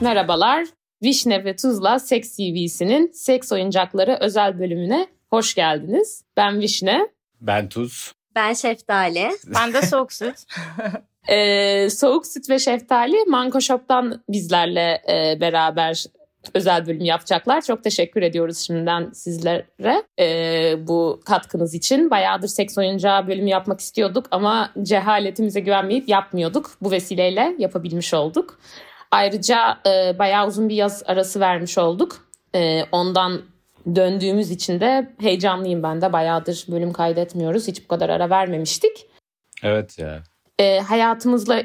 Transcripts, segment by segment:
Merhabalar. Vişne ve Tuzla Seks TV'sinin seks oyuncakları özel bölümüne hoş geldiniz. Ben Vişne. Ben Tuz. Ben Şeftali. Ben de Soğuk Süt. Ee, Soğuk Süt ve Şeftali Manko Shop'tan bizlerle e, beraber özel bölüm yapacaklar. Çok teşekkür ediyoruz şimdiden sizlere e, bu katkınız için. Bayağıdır seks oyuncağı bölümü yapmak istiyorduk ama cehaletimize güvenmeyip yapmıyorduk. Bu vesileyle yapabilmiş olduk. Ayrıca e, bayağı uzun bir yaz arası vermiş olduk. E, ondan döndüğümüz için de heyecanlıyım ben de. Bayağıdır bölüm kaydetmiyoruz. Hiç bu kadar ara vermemiştik. Evet ya. E, hayatımızla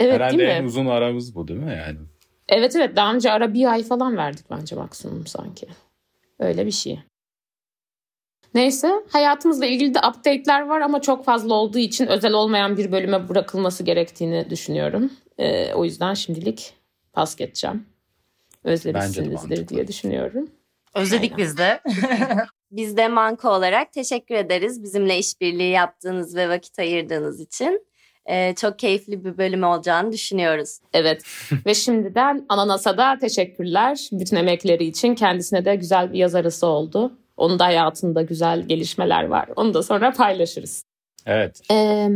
evet Herhalde değil mi? en uzun aramız bu değil mi yani? Evet evet daha önce ara bir ay falan verdik bence maksimum sanki. Öyle bir şey. Neyse hayatımızla ilgili de update'ler var ama çok fazla olduğu için özel olmayan bir bölüme bırakılması gerektiğini düşünüyorum. Ee, o yüzden şimdilik pas geçeceğim. Özlemişsinizdir diye düşünüyorum. Özledik biz de. Biz de Manko olarak teşekkür ederiz bizimle işbirliği yaptığınız ve vakit ayırdığınız için. Ee, çok keyifli bir bölüm olacağını düşünüyoruz. Evet ve şimdiden Ananas'a da teşekkürler. Bütün emekleri için kendisine de güzel bir yaz arası oldu. Onun da hayatında güzel gelişmeler var. Onu da sonra paylaşırız. Evet. Ee,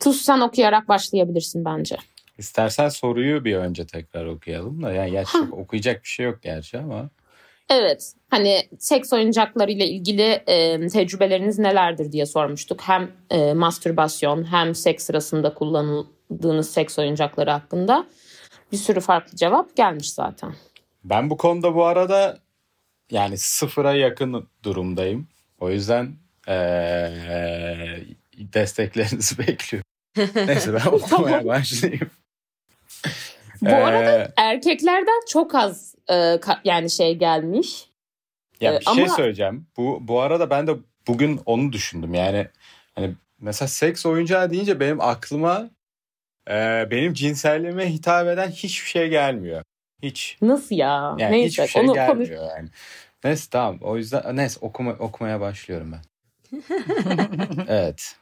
Tuz sen okuyarak başlayabilirsin bence. İstersen soruyu bir önce tekrar okuyalım da. Yani gerçi okuyacak bir şey yok gerçi ama. Evet hani seks oyuncaklarıyla ilgili e, tecrübeleriniz nelerdir diye sormuştuk. Hem e, mastürbasyon hem seks sırasında kullanıldığınız seks oyuncakları hakkında bir sürü farklı cevap gelmiş zaten. Ben bu konuda bu arada yani sıfıra yakın durumdayım. O yüzden eee, desteklerinizi bekliyorum. Neyse ben okumaya başlayayım. Bu Ee, arada erkeklerden çok az e, ka- yani şey gelmiş. Ya Ee, bir şey ama- söyleyeceğim. Bu bu arada ben de bugün onu düşündüm. Yani hani mesela seks oyuncağı deyince benim aklıma e, benim cinselliğime hitap eden hiçbir şey gelmiyor. Hiç. Nasıl ya? Yani Neyse hiçbir şey onu gelmiyor konuş. yani. Neyse tamam. O yüzden neyse okuma, okumaya başlıyorum ben. evet.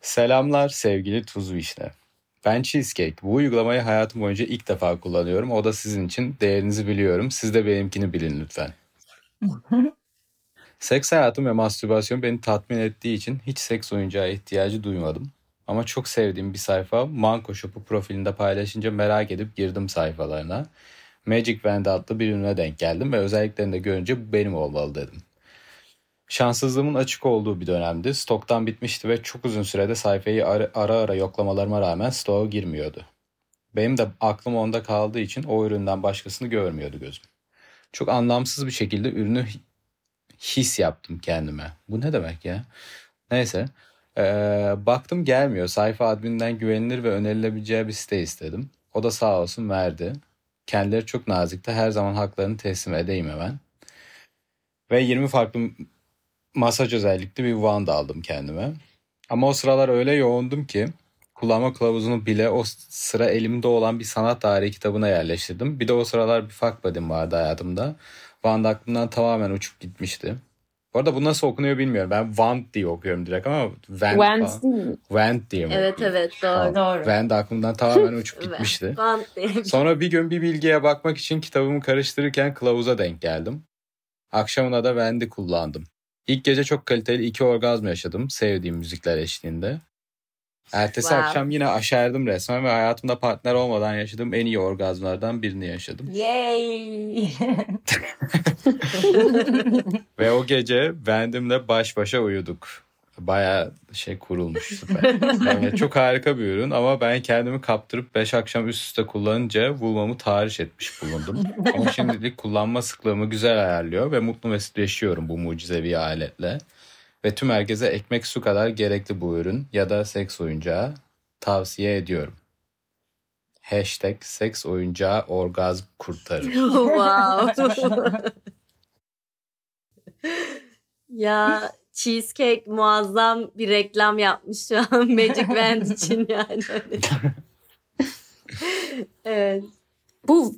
Selamlar sevgili Tuz Vişne. Ben Cheesecake. Bu uygulamayı hayatım boyunca ilk defa kullanıyorum. O da sizin için. Değerinizi biliyorum. Siz de benimkini bilin lütfen. Seks hayatım ve mastürbasyon beni tatmin ettiği için hiç seks oyuncağı ihtiyacı duymadım. Ama çok sevdiğim bir sayfa Manko Shop'u profilinde paylaşınca merak edip girdim sayfalarına. Magic Wand adlı bir ürüne denk geldim ve özelliklerini de görünce bu benim olmalı dedim. Şanssızlığımın açık olduğu bir dönemdi. Stoktan bitmişti ve çok uzun sürede sayfayı ara ara, ara yoklamalarıma rağmen stoğa girmiyordu. Benim de aklım onda kaldığı için o üründen başkasını görmüyordu gözüm. Çok anlamsız bir şekilde ürünü hi- his yaptım kendime. Bu ne demek ya? Neyse. Ee, baktım gelmiyor. Sayfa admininden güvenilir ve önerilebileceği bir site istedim. O da sağ olsun verdi. Kendileri çok nazikti. Her zaman haklarını teslim edeyim hemen. Ve 20 farklı masaj özellikli bir wand aldım kendime. Ama o sıralar öyle yoğundum ki kullanma kılavuzunu bile o sıra elimde olan bir sanat tarihi kitabına yerleştirdim. Bir de o sıralar bir fuck buddy'm vardı hayatımda. Wand aklımdan tamamen uçup gitmişti. Bu arada bu nasıl okunuyor bilmiyorum. Ben Wand diye okuyorum direkt ama Wand, Wand falan. değil mi? Wand diye mi? Evet evet doğru. Tamam. Doğru. Wand aklımdan tamamen uçup gitmişti. Diye. Sonra bir gün bir bilgiye bakmak için kitabımı karıştırırken kılavuza denk geldim. Akşamına da Wand'i kullandım. İlk gece çok kaliteli iki orgazm yaşadım sevdiğim müzikler eşliğinde. Ertesi Wow. akşam yine aşerdim resmen ve hayatımda partner olmadan yaşadığım en iyi orgazmlardan birini yaşadım. Yay. Ve o gece Wand'imle baş başa uyuduk. Baya şey kurulmuş süper. Yani çok harika bir ürün ama ben kendimi kaptırıp 5 akşam üst üste kullanınca vulvamı tahriş etmiş bulundum. Ama şimdilik kullanma sıklığımı güzel ayarlıyor ve mutlu mesut yaşıyorum bu mucizevi aletle. Ve tüm herkese ekmek su kadar gerekli bu ürün ya da seks oyuncağı tavsiye ediyorum. Hashtag seks oyuncağı orgazm kurtarır. wow. ya Cheesecake muazzam bir reklam yapmış şu an Magic Wand için yani. evet. Bu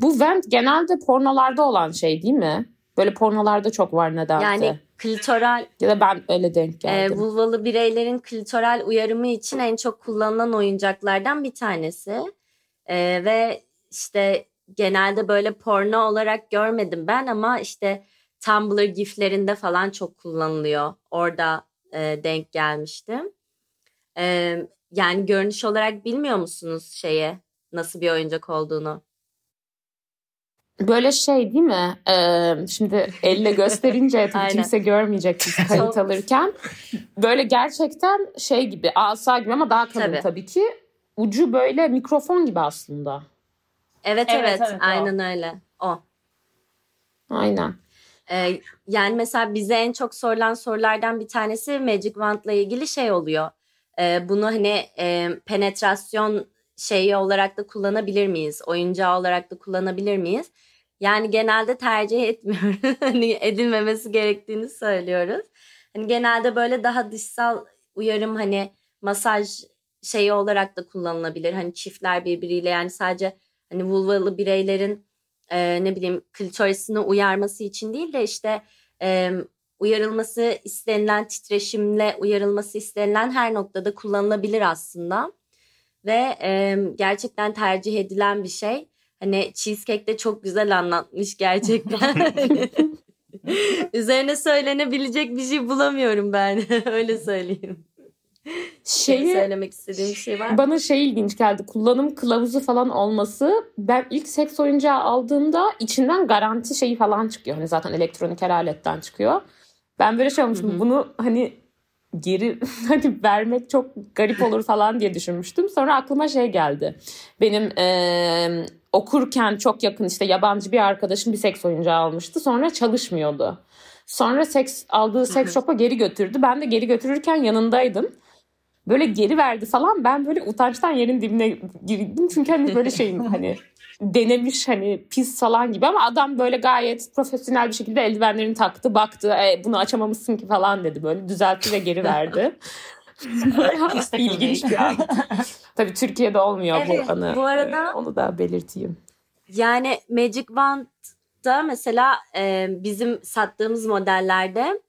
bu vent genelde pornolarda olan şey değil mi? Böyle pornolarda çok var nedense. Yani klitoral Ya da ben öyle denk e, geldim. vulvalı bireylerin klitoral uyarımı için en çok kullanılan oyuncaklardan bir tanesi. E, ve işte genelde böyle porno olarak görmedim ben ama işte Tumblr giflerinde falan çok kullanılıyor. Orada e, denk gelmiştim. E, yani görünüş olarak bilmiyor musunuz şeye nasıl bir oyuncak olduğunu? Böyle şey değil mi? Ee, şimdi elle gösterince tabii kimse görmeyecek biz kayıt alırken. Böyle gerçekten şey gibi asa gibi ama daha kalın tabii, tabii ki. Ucu böyle mikrofon gibi aslında. Evet evet, evet, evet aynen o. öyle. O. Aynen. Ee, yani mesela bize en çok sorulan sorulardan bir tanesi Magic Wand'la ilgili şey oluyor. Ee, bunu hani e, penetrasyon şeyi olarak da kullanabilir miyiz? Oyuncağı olarak da kullanabilir miyiz? Yani genelde tercih etmiyoruz. hani edilmemesi gerektiğini söylüyoruz. Hani genelde böyle daha dışsal uyarım hani masaj şeyi olarak da kullanılabilir. Hani çiftler birbiriyle yani sadece hani vulvalı bireylerin e, ne bileyim klitorisini uyarması için değil de işte e, uyarılması istenilen titreşimle uyarılması istenilen her noktada kullanılabilir aslında. Ve e, gerçekten tercih edilen bir şey. Hani cheesecake de çok güzel anlatmış gerçekten. Üzerine söylenebilecek bir şey bulamıyorum ben. Öyle söyleyeyim. Şeyi, söylemek istediğim bir şey var mı? Bana şey ilginç geldi. Kullanım kılavuzu falan olması. Ben ilk seks oyuncağı aldığımda içinden garanti şeyi falan çıkıyor. Hani zaten elektronik her aletten çıkıyor. Ben böyle şey olmuştum. Hı-hı. Bunu hani geri hani vermek çok garip olur falan diye düşünmüştüm. Sonra aklıma şey geldi. Benim e, okurken çok yakın işte yabancı bir arkadaşım bir seks oyuncağı almıştı. Sonra çalışmıyordu. Sonra seks aldığı seks shop'a geri götürdü. Ben de geri götürürken yanındaydım. Böyle geri verdi falan. Ben böyle utançtan yerin dibine girdim. Çünkü hani böyle şeyim hani denemiş hani pis falan gibi ama adam böyle gayet profesyonel bir şekilde eldivenlerini taktı baktı e, bunu açamamışsın ki falan dedi böyle düzeltti ve geri verdi. İlginç bir an. Tabii Türkiye'de olmuyor evet, bu anı. Bu arada onu da belirteyim. Yani Magic Wand'da mesela e, bizim sattığımız modellerde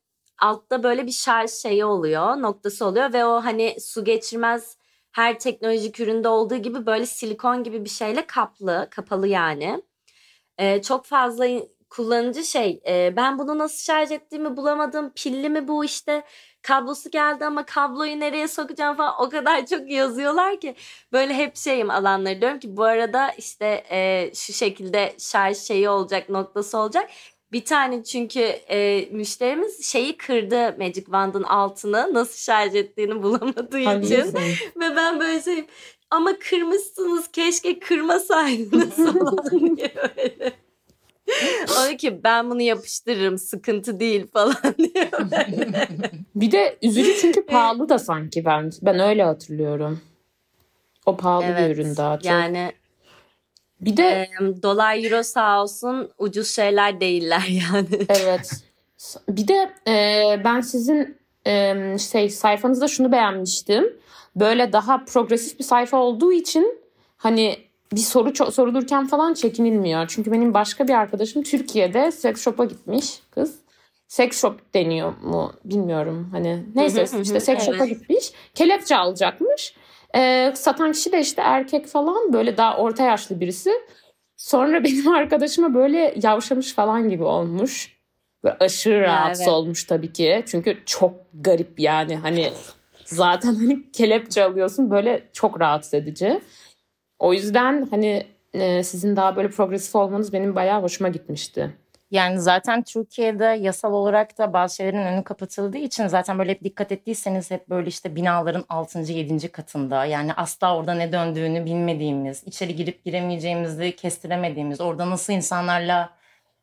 altta böyle bir şarj şeyi oluyor, noktası oluyor ve o hani su geçirmez her teknolojik üründe olduğu gibi böyle silikon gibi bir şeyle kaplı, kapalı yani. Ee, çok fazla kullanıcı şey e, ben bunu nasıl şarj ettiğimi bulamadım pilli mi bu işte kablosu geldi ama kabloyu nereye sokacağım? falan. O kadar çok yazıyorlar ki böyle hep şeyim alanları. Diyorum ki bu arada işte e, şu şekilde şarj şeyi olacak noktası olacak bir tane çünkü e, müşterimiz şeyi kırdı Magic Wand'ın altını nasıl şarj ettiğini bulamadığı Hangisi? için. Ve ben böyle şeyim ama kırmışsınız keşke kırmasaydınız falan diye böyle. O ki ben bunu yapıştırırım sıkıntı değil falan diyor. bir de üzücü çünkü pahalı da sanki ben ben öyle hatırlıyorum. O pahalı evet, bir ürün daha çok. Yani bir de e, dolar euro sağ olsun ucuz şeyler değiller yani. Evet. Bir de e, ben sizin e, şey sayfanızda şunu beğenmiştim. Böyle daha progresif bir sayfa olduğu için hani bir soru sorulurken falan çekinilmiyor. Çünkü benim başka bir arkadaşım Türkiye'de sex shop'a gitmiş kız. Sex shop deniyor mu bilmiyorum. Hani neyse işte sex shop'a gitmiş. Kelepçe alacakmış. E, satan kişi de işte erkek falan böyle daha orta yaşlı birisi. Sonra benim arkadaşıma böyle yavşamış falan gibi olmuş. Böyle aşırı rahatsız evet. olmuş tabii ki. Çünkü çok garip yani hani zaten hani kelepçe alıyorsun böyle çok rahatsız edici. O yüzden hani e, sizin daha böyle progresif olmanız benim bayağı hoşuma gitmişti. Yani zaten Türkiye'de yasal olarak da bazı şeylerin önü kapatıldığı için zaten böyle hep dikkat ettiyseniz hep böyle işte binaların 6. 7. katında yani asla orada ne döndüğünü bilmediğimiz, içeri girip giremeyeceğimizi kestiremediğimiz, orada nasıl insanlarla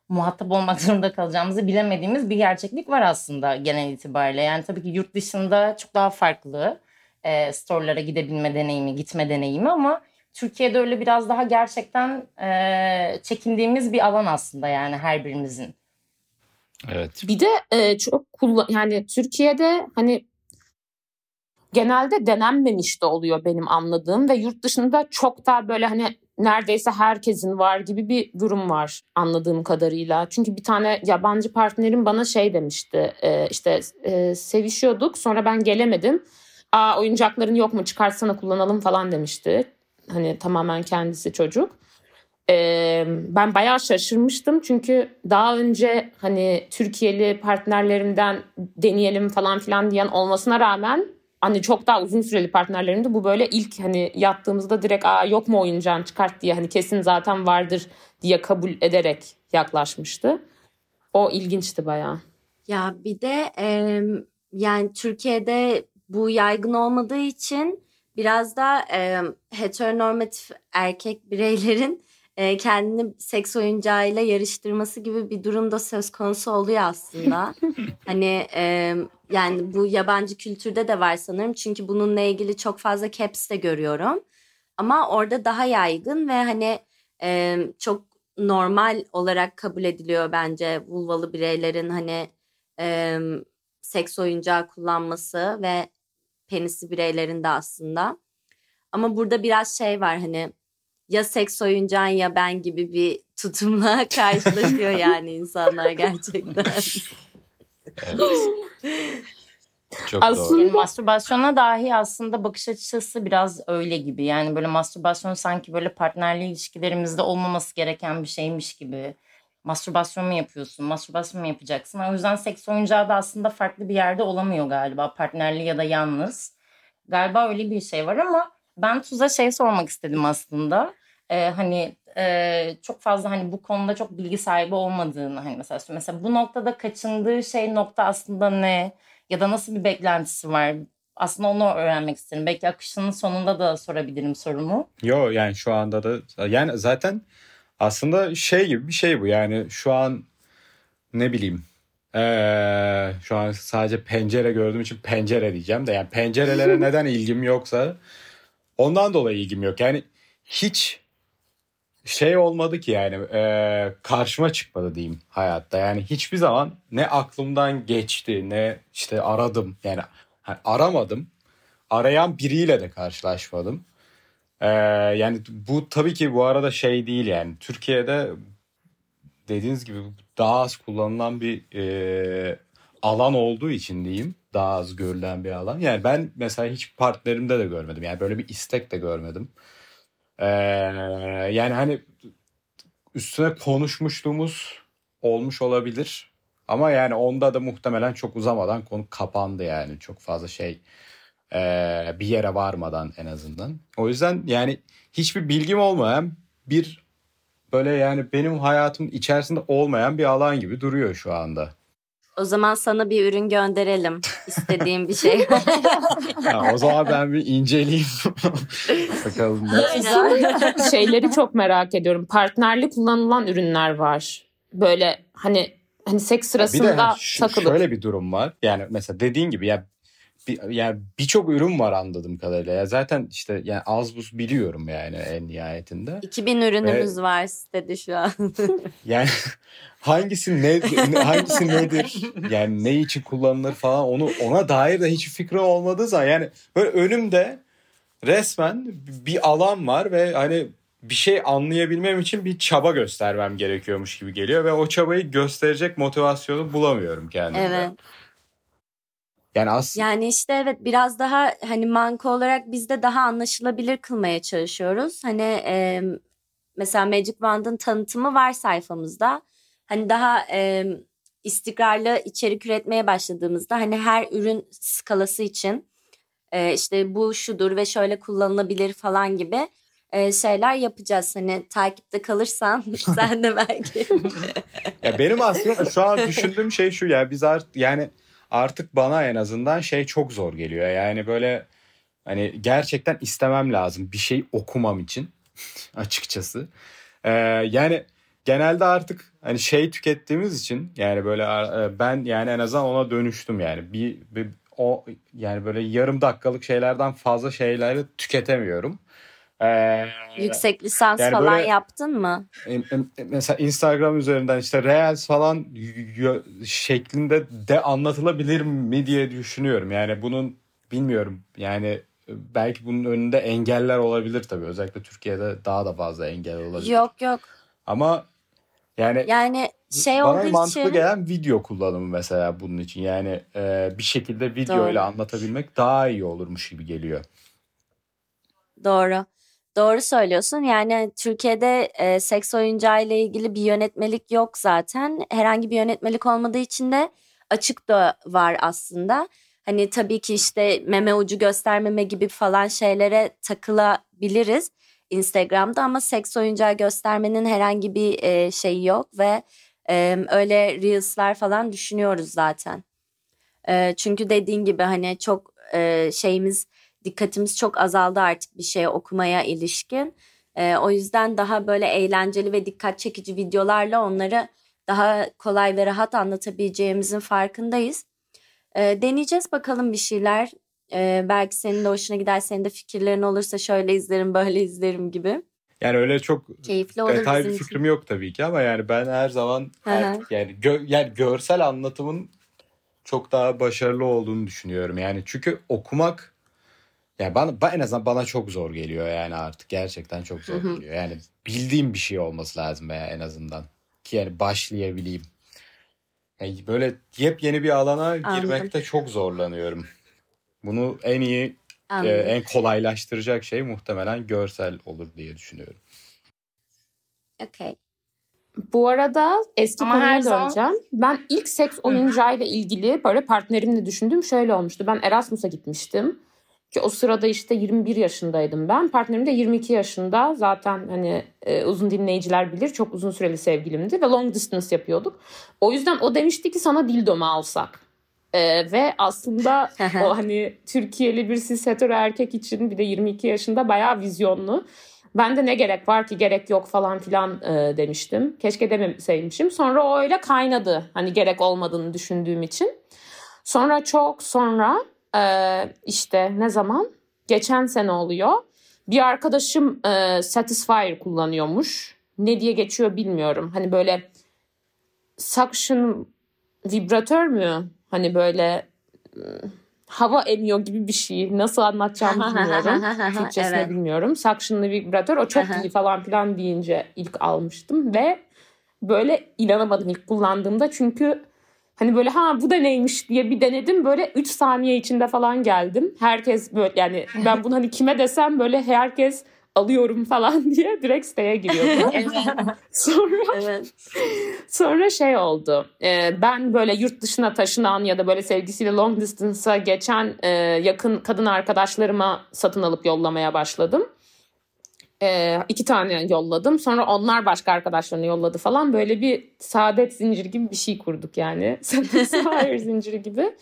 muhatap olmak zorunda kalacağımızı bilemediğimiz bir gerçeklik var aslında genel itibariyle. Yani tabii ki yurt dışında çok daha farklı e, storelara gidebilme deneyimi, gitme deneyimi ama Türkiye'de öyle biraz daha gerçekten e, çekindiğimiz bir alan aslında yani her birimizin. Evet. Bir de e, çok kullan yani Türkiye'de hani genelde denenmemiş de oluyor benim anladığım ve yurt dışında çok daha böyle hani neredeyse herkesin var gibi bir durum var anladığım kadarıyla. Çünkü bir tane yabancı partnerim bana şey demişti e, işte e, sevişiyorduk sonra ben gelemedim. Aa oyuncakların yok mu çıkarsana kullanalım falan demişti. Hani tamamen kendisi çocuk. Ee, ben bayağı şaşırmıştım çünkü daha önce hani Türkiye'li partnerlerimden deneyelim falan filan diyen olmasına rağmen hani çok daha uzun süreli partnerlerimdi. Bu böyle ilk hani yattığımızda direkt aa yok mu oyuncağın çıkart diye hani kesin zaten vardır diye kabul ederek yaklaşmıştı. O ilginçti bayağı. Ya bir de e, yani Türkiye'de bu yaygın olmadığı için biraz da e, heteronormatif erkek bireylerin e, kendini seks oyuncağıyla yarıştırması gibi bir durum da söz konusu oluyor aslında. hani e, yani bu yabancı kültürde de var sanırım çünkü bununla ilgili çok fazla caps de görüyorum. Ama orada daha yaygın ve hani e, çok normal olarak kabul ediliyor bence vulvalı bireylerin hani e, seks oyuncağı kullanması ve penisi bireylerin de aslında. Ama burada biraz şey var hani ya seks oyuncağın ya ben gibi bir tutumla karşılaşıyor yani insanlar gerçekten. Evet. Çok Aslında- doğru. Yani mastürbasyona dahi aslında bakış açısı biraz öyle gibi. Yani böyle mastürbasyon sanki böyle partnerli ilişkilerimizde olmaması gereken bir şeymiş gibi. Mastürbasyon mu yapıyorsun? Mastürbasyon mu yapacaksın? O yüzden seks oyuncağı da aslında farklı bir yerde olamıyor galiba. Partnerli ya da yalnız. Galiba öyle bir şey var ama ben Tuz'a şey sormak istedim aslında. Ee, hani e, çok fazla hani bu konuda çok bilgi sahibi olmadığını hani mesela mesela bu noktada kaçındığı şey nokta aslında ne? ya da nasıl bir beklentisi var? Aslında onu öğrenmek isterim. Belki akışının sonunda da sorabilirim sorumu. Yo yani şu anda da yani zaten aslında şey gibi bir şey bu. Yani şu an ne bileyim ee, şu an sadece pencere gördüğüm için pencere diyeceğim de. Yani pencerelere neden ilgim yoksa ondan dolayı ilgim yok. Yani hiç şey olmadı ki yani ee, karşıma çıkmadı diyeyim hayatta. Yani hiçbir zaman ne aklımdan geçti ne işte aradım. Yani hani aramadım. Arayan biriyle de karşılaşmadım. Ee, yani bu tabii ki bu arada şey değil yani. Türkiye'de dediğiniz gibi daha az kullanılan bir e, alan olduğu için diyeyim. Daha az görülen bir alan. Yani ben mesela hiç partnerimde de görmedim. Yani böyle bir istek de görmedim. Ee, yani hani üstüne konuşmuşluğumuz olmuş olabilir. Ama yani onda da muhtemelen çok uzamadan konu kapandı yani. Çok fazla şey ee, bir yere varmadan en azından. O yüzden yani hiçbir bilgim olmayan bir böyle yani benim hayatım içerisinde olmayan bir alan gibi duruyor şu anda. o zaman sana bir ürün gönderelim. İstediğin bir şey. Ha, o zaman ben bir inceleyeyim. Bakalım. Şeyleri çok merak ediyorum. Partnerli kullanılan ürünler var. Böyle hani hani seks Bir de sırasında takılıp. şöyle bir durum var. Yani mesela dediğin gibi ya bir, yani birçok ürün var anladığım kadarıyla. Ya zaten işte yani az buz biliyorum yani en nihayetinde. 2000 ürünümüz var sitede şu an. Yani hangisi ne hangisi nedir? Yani ne için kullanılır falan onu ona dair de hiçbir fikrim olmadığı zaman yani böyle önümde resmen bir alan var ve hani bir şey anlayabilmem için bir çaba göstermem gerekiyormuş gibi geliyor ve o çabayı gösterecek motivasyonu bulamıyorum kendimde. evet. Yani aslında Yani işte evet biraz daha hani manko olarak biz de daha anlaşılabilir kılmaya çalışıyoruz. Hani e, mesela Magic Wand'ın tanıtımı var sayfamızda. Hani daha e, istikrarlı içerik üretmeye başladığımızda hani her ürün skalası için e, işte bu şudur ve şöyle kullanılabilir falan gibi e, şeyler yapacağız. Hani takipte kalırsan sen de belki. Ya benim aslında şu an düşündüğüm şey şu ya biz artık yani artık bana en azından şey çok zor geliyor. Yani böyle hani gerçekten istemem lazım bir şey okumam için açıkçası. Ee, yani genelde artık hani şey tükettiğimiz için yani böyle e, ben yani en azından ona dönüştüm yani bir, bir o yani böyle yarım dakikalık şeylerden fazla şeyleri tüketemiyorum. Ee, Yüksek lisans Yani falan böyle- yaptın mı? mesela Instagram üzerinden işte Reels falan şeklinde de anlatılabilir mi diye düşünüyorum. Yani bunun bilmiyorum yani e, belki bunun önünde engeller olabilir tabii. Özellikle Türkiye'de daha da fazla engel olabilir. Yok yok. Ama yani Yani şey bana olduğu mantıklı için gelen video kullanımı mesela bunun için. Yani e, bir şekilde video ile anlatabilmek daha iyi olurmuş gibi geliyor. doğru. Doğru söylüyorsun. Yani Türkiye'de e, seks oyuncağı ile ilgili bir yönetmelik yok zaten. Herhangi bir yönetmelik olmadığı için de açık da var aslında. Hani tabii ki işte meme ucu göstermeme gibi falan şeylere takılabiliriz Instagram'da ama seks oyuncağı göstermenin herhangi bir e, şeyi yok ve e, öyle reels'lar falan düşünüyoruz zaten. E, çünkü dediğin gibi hani çok e, şeyimiz dikkatimiz çok azaldı artık bir şey okumaya ilişkin. E, o yüzden daha böyle eğlenceli ve dikkat çekici videolarla onları daha kolay ve rahat anlatabileceğimizin farkındayız. E, deneyeceğiz bakalım bir şeyler. E, belki senin de hoşuna gider, senin de fikirlerin olursa şöyle izlerim, böyle izlerim gibi. Yani öyle çok Keyifli olur detaylı bizim bir için. fikrim yok tabii ki ama yani ben her zaman artık yani, gö- yani görsel anlatımın çok daha başarılı olduğunu düşünüyorum. Yani çünkü okumak yani bana, ben en azından bana çok zor geliyor yani artık gerçekten çok zor geliyor. Yani bildiğim bir şey olması lazım veya en azından ki yani başlayabileyim. Yani böyle yepyeni bir alana Anladım. girmekte çok zorlanıyorum. Bunu en iyi e, en kolaylaştıracak şey muhtemelen görsel olur diye düşünüyorum. Okey. Bu arada eski Ama konuya her zaman- döneceğim. Ben ilk seks oyuncağıyla ilgili böyle partnerimle düşündüğüm şöyle olmuştu. Ben Erasmus'a gitmiştim. Ki o sırada işte 21 yaşındaydım ben. Partnerim de 22 yaşında. Zaten hani e, uzun dinleyiciler bilir çok uzun süreli sevgilimdi ve long distance yapıyorduk. O yüzden o demişti ki sana dildomu alsak. E, ve aslında o hani Türkiye'li bir cis hetero erkek için bir de 22 yaşında bayağı vizyonlu. Ben de ne gerek var ki gerek yok falan filan e, demiştim. Keşke demeseymişim. Sonra o öyle kaynadı. Hani gerek olmadığını düşündüğüm için. Sonra çok sonra e, işte ne zaman? Geçen sene oluyor. Bir arkadaşım e, Satisfyer kullanıyormuş. Ne diye geçiyor bilmiyorum. Hani böyle suction vibratör mü? Hani böyle ım, hava emiyor gibi bir şey. Nasıl anlatacağımı bilmiyorum. Türkçesini Evet. bilmiyorum. Suction'lı vibratör o çok iyi falan filan deyince ilk almıştım ve böyle inanamadım ilk kullandığımda çünkü hani böyle ha bu da neymiş diye bir denedim böyle 3 saniye içinde falan geldim. Herkes böyle yani ben bunu hani kime desem böyle herkes alıyorum falan diye direkt siteye giriyordu. Sonra Evet. Sonra şey oldu. e, ben böyle yurt dışına taşınan ya da böyle sevgisiyle long distance'a geçen e, yakın kadın arkadaşlarıma satın alıp yollamaya başladım. E, iki tane yolladım. Sonra onlar başka arkadaşlarını yolladı falan. Böyle bir saadet zinciri gibi bir şey kurduk yani. Satisfyer zinciri gibi.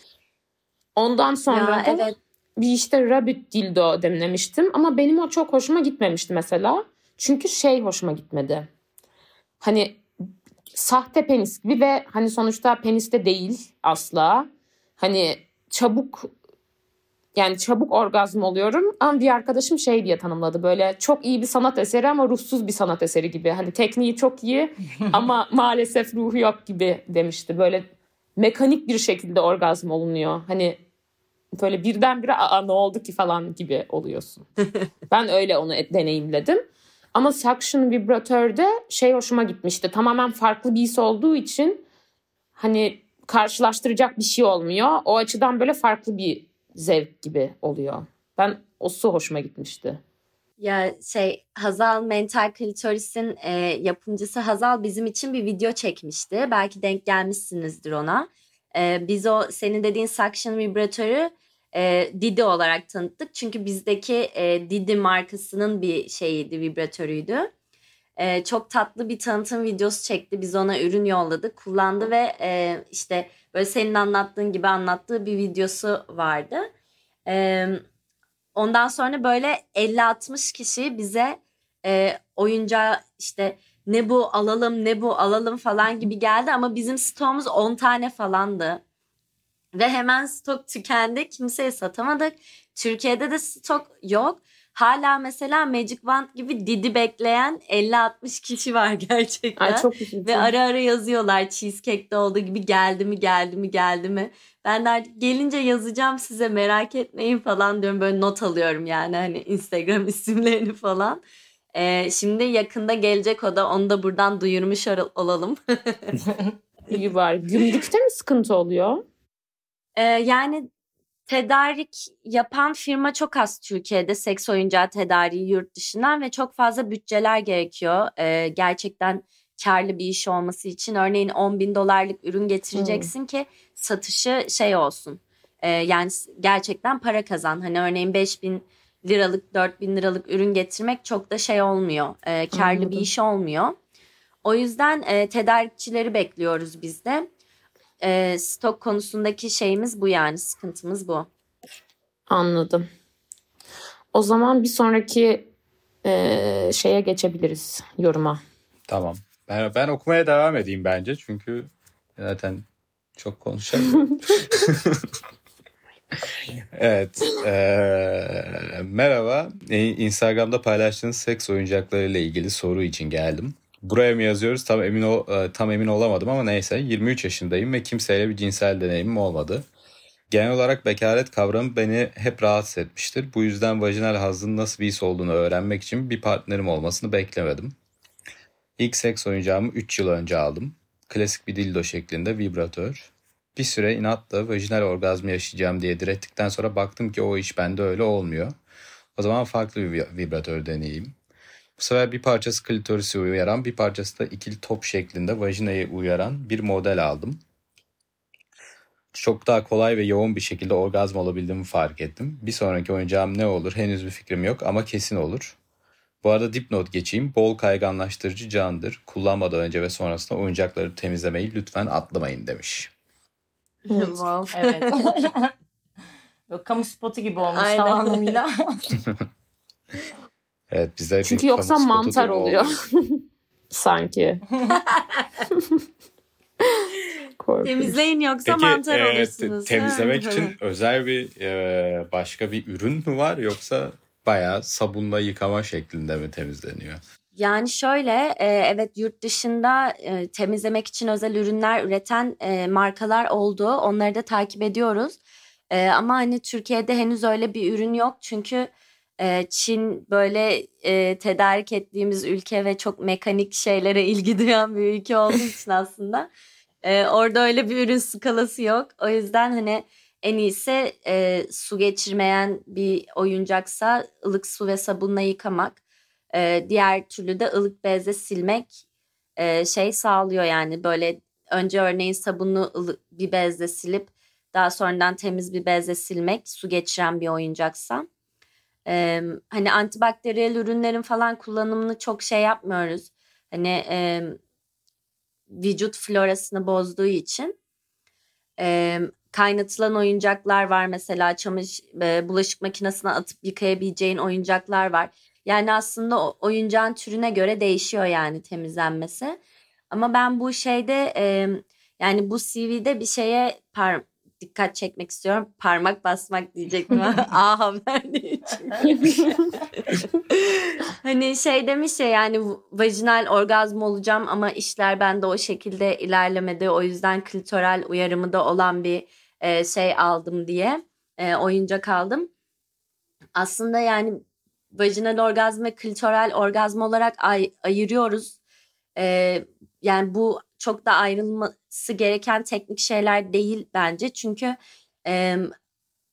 Ondan sonra Ya, da evet. bir işte rabbit dildo denemiştim. Ama benim o çok hoşuma gitmemişti mesela. Çünkü şey hoşuma gitmedi. Hani sahte penis gibi ve hani sonuçta penis de değil asla. Hani çabuk yani çabuk orgazm oluyorum ama bir arkadaşım şey diye tanımladı böyle çok iyi bir sanat eseri ama ruhsuz bir sanat eseri gibi. Hani tekniği çok iyi ama maalesef ruhu yok gibi demişti. Böyle mekanik bir şekilde orgazm olunuyor. Hani böyle birdenbire aa ne oldu ki falan gibi oluyorsun. ben öyle onu deneyimledim. Ama suction vibratörde şey hoşuma gitmişti. Tamamen farklı bir his olduğu için hani karşılaştıracak bir şey olmuyor. O açıdan böyle farklı bir zevk gibi oluyor. Ben o su hoşuma gitmişti. Ya şey Hazal Mental Klitoris'in e, yapımcısı Hazal bizim için bir video çekmişti. Belki denk gelmişsinizdir ona. E, biz o senin dediğin suction vibratörü e, Didi olarak tanıttık. Çünkü bizdeki e, Didi markasının bir şeyiydi, vibratörüydü. E, çok tatlı bir tanıtım videosu çekti. Biz ona ürün yolladık. Kullandı ve e, işte böyle senin anlattığın gibi anlattığı bir videosu vardı. E, ondan sonra böyle 50-60 kişi bize e, oyuncağı işte ne bu alalım ne bu alalım falan gibi geldi. Ama bizim stoğumuz 10 tane falandı. Ve hemen stok tükendi. Kimseye satamadık. Türkiye'de de stok yok. Hala mesela Magic Wand gibi Didi bekleyen 50-60 kişi var gerçekten. Ay çok üzücü. Ve ara ara yazıyorlar cheesecake'de olduğu gibi geldi mi geldi mi geldi mi. Ben de artık gelince yazacağım size merak etmeyin falan diyorum. Böyle not alıyorum yani hani Instagram isimlerini falan. Ee, şimdi yakında gelecek o da onu da buradan duyurmuş ol- olalım. İyi var. Gümrükte mi sıkıntı oluyor? Ee, yani tedarik yapan firma çok az Türkiye'de seks oyuncağı tedariği yurt dışından ve çok fazla bütçeler gerekiyor. Ee, gerçekten karlı bir iş olması için örneğin 10 bin dolarlık ürün getireceksin hmm. ki satışı şey olsun. Ee, yani gerçekten para kazan. Hani örneğin 5 bin liralık 4 bin liralık ürün getirmek çok da şey olmuyor. E, karlı Anladım. bir iş olmuyor. O yüzden e, tedarikçileri bekliyoruz biz de. E, stok konusundaki şeyimiz bu yani sıkıntımız bu. Anladım. O zaman bir sonraki e, şeye geçebiliriz yoruma. Tamam. Ben, ben okumaya devam edeyim bence çünkü zaten çok konuşamıyorum. evet. Ee, merhaba. Instagram'da paylaştığınız seks oyuncakları ile ilgili soru için geldim. Buraya mı yazıyoruz tam emin ol, e, tam emin olamadım ama neyse 23 yaşındayım ve kimseyle bir cinsel deneyimim olmadı. Genel olarak bekaret kavramı beni hep rahatsız etmiştir. Bu yüzden vajinal hazın nasıl bir his olduğunu öğrenmek için bir partnerim olmasını beklemedim. İlk seks oyuncağımı 3 yıl önce aldım. Klasik bir dildo şeklinde vibratör. Bir süre inatla vajinal orgazmı yaşayacağım diye direttikten sonra baktım ki o iş bende öyle olmuyor. O zaman farklı bir vibratör deneyeyim. Bu sefer bir parçası klitorisi uyaran bir parçası da ikili top şeklinde vajinayı uyaran bir model aldım. Çok daha kolay ve yoğun bir şekilde orgazm olabildiğimi fark ettim. Bir sonraki oyuncağım ne olur henüz bir fikrim yok ama kesin olur. Bu arada dipnot geçeyim. Bol kayganlaştırıcı candır. Kullanmadan önce ve sonrasında oyuncakları temizlemeyi lütfen atlamayın demiş. Wow. evet. Böyle kamu spotu gibi olmuş Aynen. tam anlamıyla. evet bize Çünkü yoksa mantar oluyor. Sanki. Temizleyin yoksa Peki, mantar e, olursunuz. Temizlemek için özel bir e, başka bir ürün mü var yoksa bayağı sabunla yıkama şeklinde mi temizleniyor? Yani şöyle e, evet yurt dışında e, temizlemek için özel ürünler üreten e, markalar oldu. Onları da takip ediyoruz. E, ama hani Türkiye'de henüz öyle bir ürün yok. Çünkü Çin böyle e, tedarik ettiğimiz ülke ve çok mekanik şeylere ilgi duyan bir ülke olduğu için aslında. E, orada öyle bir ürün skalası yok. O yüzden hani en iyisi e, su geçirmeyen bir oyuncaksa ılık su ve sabunla yıkamak. E, diğer türlü de ılık bezle silmek e, şey sağlıyor yani böyle önce örneğin sabunlu ılık bir bezle silip daha sonradan temiz bir bezle silmek su geçiren bir oyuncaksa. E, hani antibakteriyel ürünlerin falan kullanımını çok şey yapmıyoruz. Hani e, vücut florasını bozduğu için. E, kaynatılan oyuncaklar var mesela çamaşır e, bulaşık makinesine atıp yıkayabileceğin oyuncaklar var. Yani aslında oyuncağın türüne göre değişiyor yani temizlenmesi. Ama ben bu şeyde e, yani bu CV'de bir şeye par dikkat çekmek istiyorum. Parmak basmak diyecektim A haber hani şey demiş ya yani vajinal orgazm olacağım ama işler bende o şekilde ilerlemedi. O yüzden klitoral uyarımı da olan bir e, şey aldım diye e, oyuncak aldım. Aslında yani vajinal orgazm ve klitoral orgazm olarak ay- ayırıyoruz. E, yani bu çok da ayrılması gereken teknik şeyler değil bence. Çünkü e,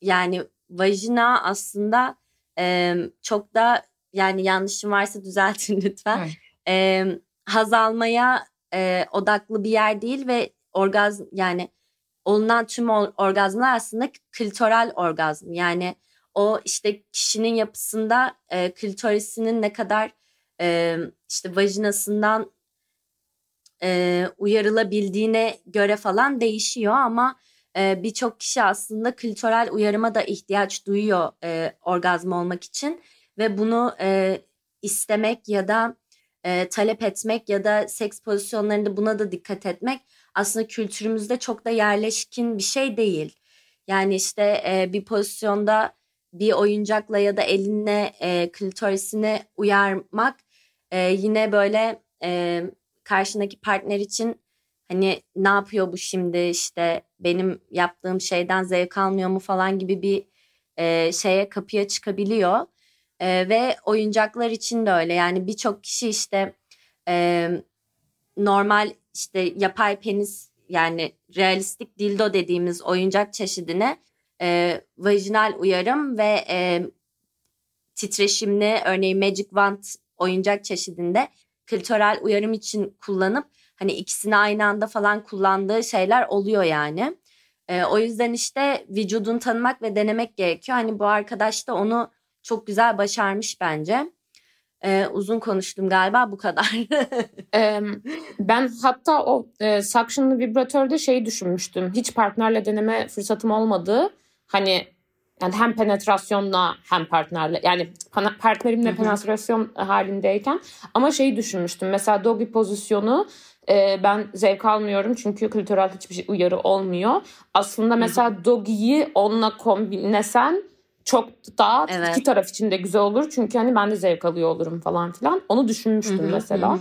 yani vajina aslında e, çok da yani yanlışım varsa düzeltin lütfen. E, haz almaya e, odaklı bir yer değil ve orgazm yani olunan tüm orgazmlar aslında klitoral orgazm. Yani o işte kişinin yapısında e, klitorisinin ne kadar e, işte vajinasından e, uyarılabildiğine göre falan değişiyor ama e, birçok kişi aslında klitoral uyarıma da ihtiyaç duyuyor e, orgazm olmak için ve bunu e, istemek ya da e, talep etmek ya da seks pozisyonlarında buna da dikkat etmek aslında kültürümüzde çok da yerleşkin bir şey değil. Yani işte e, bir pozisyonda bir oyuncakla ya da elinle e, klitorisini uyarmak e, yine böyle e, karşındaki partner için hani ne yapıyor bu şimdi? İşte benim yaptığım şeyden zevk almıyor mu? falan gibi bir e, şeye kapıya çıkabiliyor. E, ve oyuncaklar için de öyle. Yani birçok kişi işte e, normal işte yapay penis yani realistik dildo dediğimiz oyuncak çeşidine e, vajinal uyarım ve e, titreşimli örneğin Magic Wand oyuncak çeşidinde klitoral uyarım için kullanıp hani ikisini aynı anda falan kullandığı şeyler oluyor yani. E, o yüzden işte vücudunu tanımak ve denemek gerekiyor. Hani bu arkadaş da onu çok güzel başarmış bence. E, uzun konuştum galiba bu kadar. e, ben hatta o e, suction'lı vibratörde şey düşünmüştüm. Hiç partnerle deneme fırsatım olmadı. Hani yani hem penetrasyonla hem partnerle yani partnerimle penetrasyon halindeyken ama şeyi düşünmüştüm. Mesela doggy pozisyonu e, ben zevk almıyorum çünkü kültürel hiçbir şey uyarı olmuyor. Aslında mesela doggy'yi onunla kombinlesen çok daha evet. iki taraf için de güzel olur. Çünkü hani ben de zevk alıyor olurum falan filan. Onu düşünmüştüm mesela.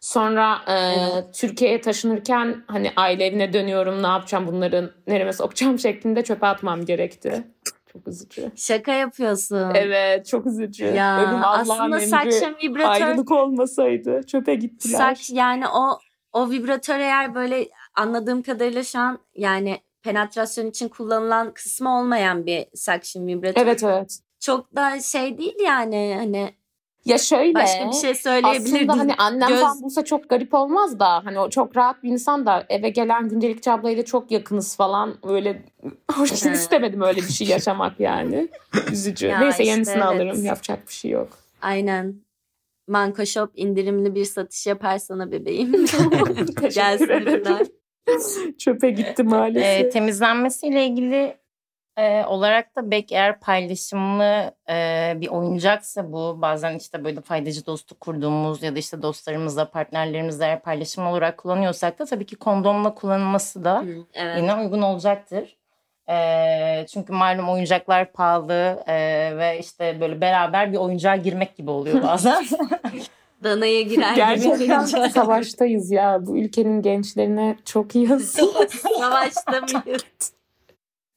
Sonra e, evet. Türkiye'ye taşınırken hani aile evine dönüyorum ne yapacağım bunları nereme sokacağım şeklinde çöpe atmam gerekti. Çok üzücü. Şaka yapıyorsun. Evet çok üzücü. Ya, Ölüm aslında saçım vibratör. Ayrılık olmasaydı çöpe gittiler. Saç yani o o vibratör eğer böyle anladığım kadarıyla şu an yani penetrasyon için kullanılan kısmı olmayan bir suction vibratör. Evet evet. Çok da şey değil yani hani ya şöyle başka bir şey söyleyebilirdim. Aslında hani annem Göz... falan bulsa çok garip olmaz da hani o çok rahat bir insan da eve gelen gündelikçi ablayla çok yakınız falan öyle hoş istemedim öyle bir şey yaşamak yani. Üzücü. Ya Neyse işte, yenisini evet. alırım yapacak bir şey yok. Aynen. Manko Shop indirimli bir satış yapar sana bebeğim. Ederim. Çöpe gitti maalesef. E, temizlenmesiyle ilgili e, olarak da belki eğer paylaşımlı e, bir oyuncaksa bu bazen işte böyle faydacı dostu kurduğumuz ya da işte dostlarımızla partnerlerimizle eğer paylaşım olarak kullanıyorsak da tabii ki kondomla kullanılması da evet. yine uygun olacaktır. E, çünkü malum oyuncaklar pahalı e, ve işte böyle beraber bir oyuncağa girmek gibi oluyor bazen. Danaya girer Gerçekten savaştayız ya. Bu ülkenin gençlerine çok iyi Savaşta mıyız?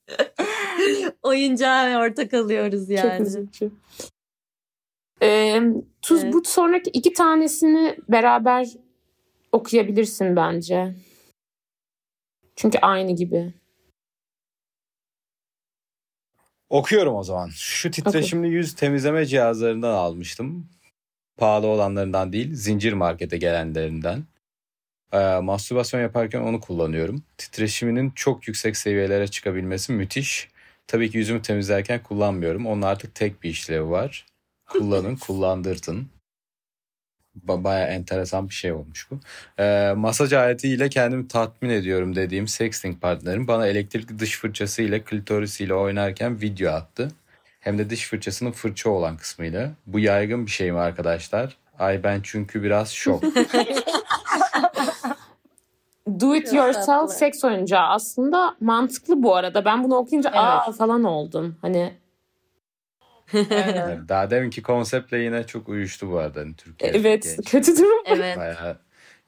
Oyuncağa ortak alıyoruz yani. Çok üzücü. Ee, Tuz evet. bu sonraki iki tanesini beraber okuyabilirsin bence. Çünkü aynı gibi. Okuyorum o zaman. Şu titreşimli okay. yüz temizleme cihazlarından almıştım. Pahalı olanlarından değil, zincir markete gelenlerinden. Ee, mastürbasyon yaparken onu kullanıyorum. Titreşiminin çok yüksek seviyelere çıkabilmesi müthiş. Tabii ki yüzümü temizlerken kullanmıyorum. Onun artık tek bir işlevi var. Kullanın, kullandırtın. Baya enteresan bir şey olmuş bu. Ee, masaj aletiyle kendimi tatmin ediyorum dediğim sexting partnerim bana elektrikli dış fırçası ile klitorisiyle oynarken video attı. Hem de dış fırçasının fırça olan kısmıyla. Bu yaygın bir şey mi arkadaşlar? Ay ben çünkü biraz şok. Do it yourself seks oyuncağı aslında mantıklı bu arada. Ben bunu okuyunca evet. aa falan oldum. Hani Daha deminki konseptle yine çok uyuştu bu arada. Hani Türkiye evet genç. kötü durum. Evet. Bayağı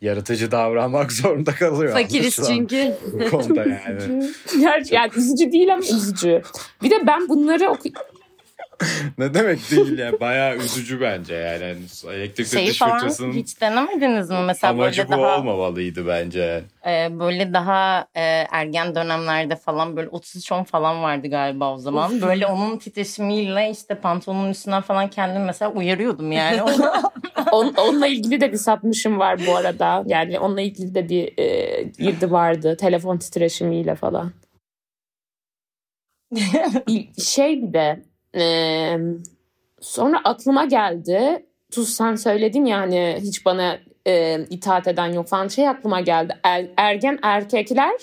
yaratıcı davranmak zorunda kalıyor. Fakiriz çünkü. Bu konuda yani. Gerçi yani üzücü değil ama üzücü. Bir de ben bunları oku ne demek değil ya bayağı üzücü bence yani. yani elektrik şey dış fırçasının hiç denemediniz mi? Mesela amacı böyle bu daha, olmamalıydı bence. E, böyle daha e, ergen dönemlerde falan böyle 33 10 falan vardı galiba o zaman. böyle onun titreşimiyle işte pantolonun üstünden falan kendimi mesela uyarıyordum yani. On, onunla ilgili de bir satmışım var bu arada. Yani onunla ilgili de bir e, girdi vardı. Telefon titreşimiyle falan. şey bir de ee, sonra aklıma geldi. Tuz sen söyledin ya hani hiç bana e, itaat eden yok falan şey aklıma geldi. Er, ergen erkekler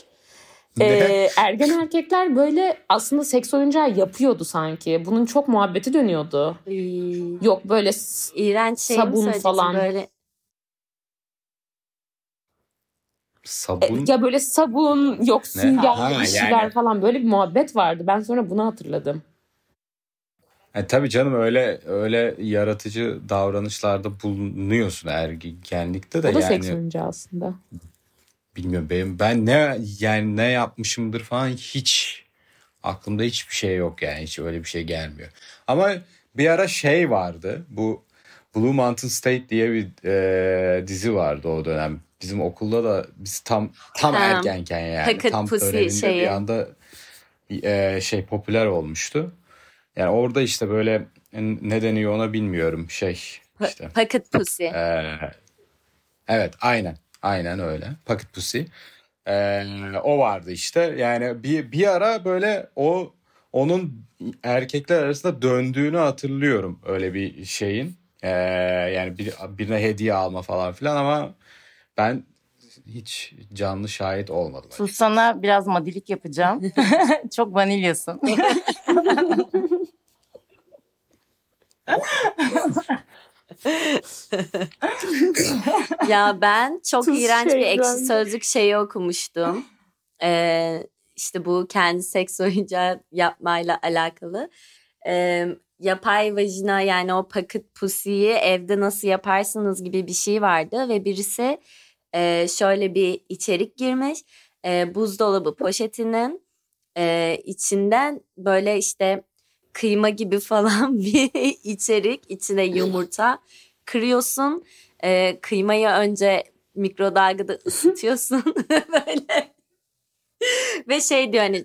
e, ergen erkekler böyle aslında seks oyuncağı yapıyordu sanki. Bunun çok muhabbeti dönüyordu. Ee, yok böyle iğrenç şey sabun falan. Böyle Sabun. E, ya böyle sabun, yok sünger, bir şeyler yani. falan böyle bir muhabbet vardı. Ben sonra bunu hatırladım. E, tabii canım öyle öyle yaratıcı davranışlarda bulunuyorsun ergenlikte de. O da yani, seks oyuncağı aslında. Bilmiyorum benim ben ne yani ne yapmışımdır falan hiç aklımda hiçbir şey yok yani hiç öyle bir şey gelmiyor. Ama bir ara şey vardı bu Blue Mountain State diye bir e, dizi vardı o dönem. Bizim okulda da biz tam tam ha. ergenken yani. Hackett tam öğrenimde bir anda e, şey popüler olmuştu. Yani orada işte böyle ne deniyor ona bilmiyorum şey işte. Pocket Pussy. E, evet aynen aynen öyle Pocket Pussy. E, o vardı işte yani bir, bir ara böyle o onun erkekler arasında döndüğünü hatırlıyorum öyle bir şeyin. Ee, yani bir, birine hediye alma falan filan ama ben hiç canlı şahit olmadım. Sus sana biraz madilik yapacağım. Çok vanilyasın. ya ben çok Tuz iğrenç bir şeyden. ekşi sözlük şeyi okumuştum. Ee, işte bu kendi seks oyuncağı yapmayla alakalı. Ee, yapay vajina yani o pocket pussy'yi evde nasıl yaparsınız gibi bir şey vardı ve birisi e, şöyle bir içerik girmiş. E, buzdolabı poşetinin e, içinden böyle işte kıyma gibi falan bir içerik içine yumurta kırıyorsun. E, kıymayı önce mikrodalgada ısıtıyorsun böyle. Ve şey diyor hani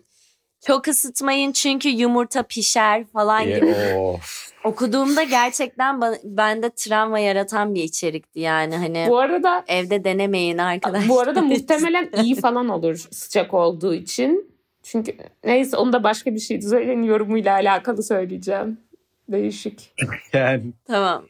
çok ısıtmayın çünkü yumurta pişer falan gibi. of. Okuduğumda gerçekten bende travma yaratan bir içerikti yani hani Bu arada evde denemeyin arkadaşlar. bu arada muhtemelen iyi falan olur sıcak olduğu için. Çünkü neyse onu da başka bir şey Zühre'nin yorumuyla alakalı söyleyeceğim. Değişik. Yani Tamam.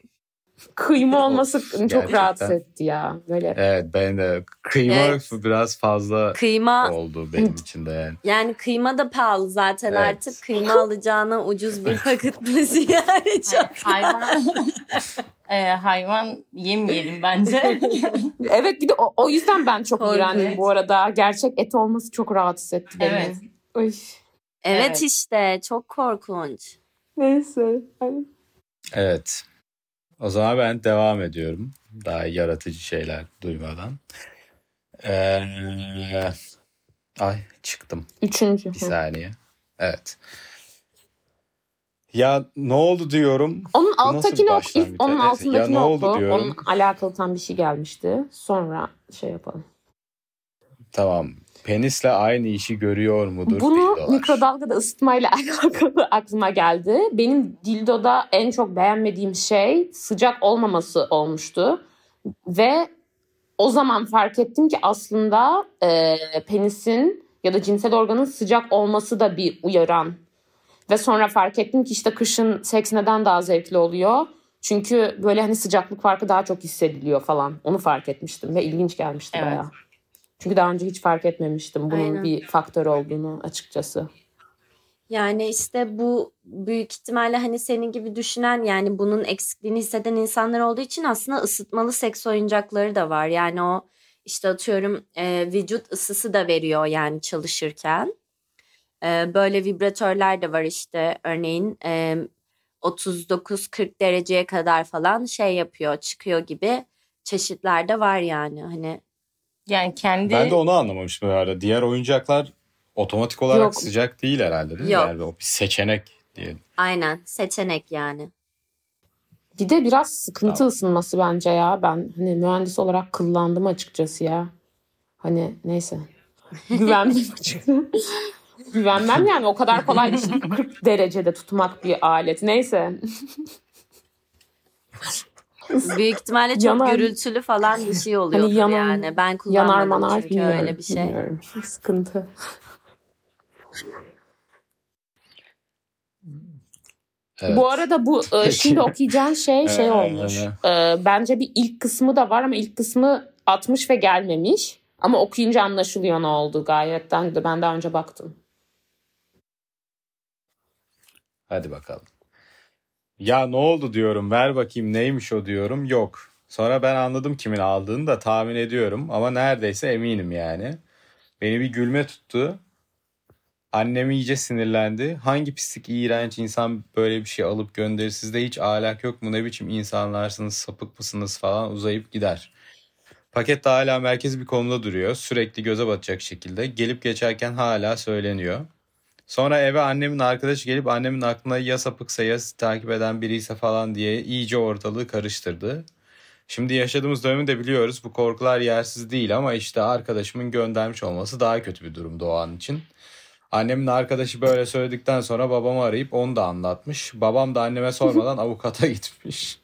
Kıyma olması çok Gerçekten. rahatsız etti ya. Böyle evet ben de kıyma Evet. biraz fazla Kıyma oldu benim için de yani. yani kıyma da pahalı zaten Evet. artık kıyma alacağına ucuz bir paket buzu yani çok. hayvan e, hayvan yemeyelim bence. Evet bir de o, o yüzden ben çok iğrendim bu arada. Gerçek et olması çok rahatsız etti beni. Evet. Evet, Evet. işte çok korkunç. Neyse. Ay. Evet. O zaman ben devam ediyorum. Daha yaratıcı şeyler duymadan. Ee, ay çıktım. Üçüncü. Bir saniye. Evet. Ya ne oldu diyorum. Onun Bu nasıl alttaki bir ok, onun Neyse, altındaki ya ne oldu oku. diyorum. Onun alakalı tam bir şey gelmişti. Sonra şey yapalım. Tamam. Penisle aynı işi görüyor mudur Bunu dildolar? mikrodalgada ısıtmayla alakalı aklıma geldi. Benim dildoda en çok beğenmediğim şey sıcak olmaması olmuştu. Ve o zaman fark ettim ki aslında e, penisin ya da cinsel organın sıcak olması da bir uyaran. Ve sonra fark ettim ki işte kışın seks neden daha zevkli oluyor? Çünkü böyle hani sıcaklık farkı daha çok hissediliyor falan. Onu fark etmiştim ve ilginç gelmişti Evet. bayağı. Çünkü daha önce hiç fark etmemiştim bunun Aynen. bir faktör olduğunu açıkçası. Yani işte bu büyük ihtimalle hani senin gibi düşünen yani bunun eksikliğini hisseden insanlar olduğu için aslında ısıtmalı seks oyuncakları da var. Yani o işte atıyorum e, vücut ısısı da veriyor yani çalışırken. E, böyle vibratörler de var işte örneğin e, 39-40 dereceye kadar falan şey yapıyor çıkıyor gibi çeşitler de var yani hani Yani kendi Ben de onu anlamamıştım bu arada. Diğer oyuncaklar otomatik olarak Yok. sıcak değil herhalde değil mi? Yok. Yani o bir seçenek diyelim. aynen seçenek yani. Bir de biraz sıkıntı Tamam. ısınması bence ya. Ben hani mühendis olarak kıllandım açıkçası ya. Hani neyse. Güvenmem açıkçası. Güvenmem yani o kadar kolay değil 40 derecede tutmak bir alet. Neyse. Büyük ihtimalle çok Yanar. gürültülü falan bir şey oluyor Hani yanan- yani. Ben Yanar kullanmadım manar çünkü bilmiyorum. öyle bir şey. bilmiyorum. Sıkıntı. Evet. Bu arada bu e, şimdi okuyacağın şey şey Ee, olmuş. E, bence bir ilk kısmı da var ama ilk kısmı 60 ve gelmemiş. Ama okuyunca anlaşılıyor ne oldu gayetten de ben daha önce baktım. Hadi bakalım. Ya ne oldu diyorum. Ver bakayım neymiş o diyorum. Yok. Sonra ben anladım kimin aldığını da tahmin ediyorum. Ama neredeyse eminim yani. Beni bir gülme tuttu. Annem iyice sinirlendi. Hangi pislik iğrenç insan böyle bir şey alıp gönderir. Sizde hiç ahlak yok mu? Ne biçim insanlarsınız? Sapık mısınız falan uzayıp gider. Paket de hala merkezi bir konumda duruyor. Sürekli göze batacak şekilde. Gelip geçerken hala söyleniyor. Sonra eve annemin arkadaşı gelip annemin aklına ya sapıksa ya takip eden biriyse falan diye iyice ortalığı karıştırdı. Şimdi yaşadığımız dönemi de biliyoruz. Bu korkular yersiz değil ama işte arkadaşımın göndermiş olması daha kötü bir durumdu o an için. Annemin arkadaşı böyle söyledikten sonra babamı arayıp onu da anlatmış. Babam da anneme sormadan avukata gitmiş.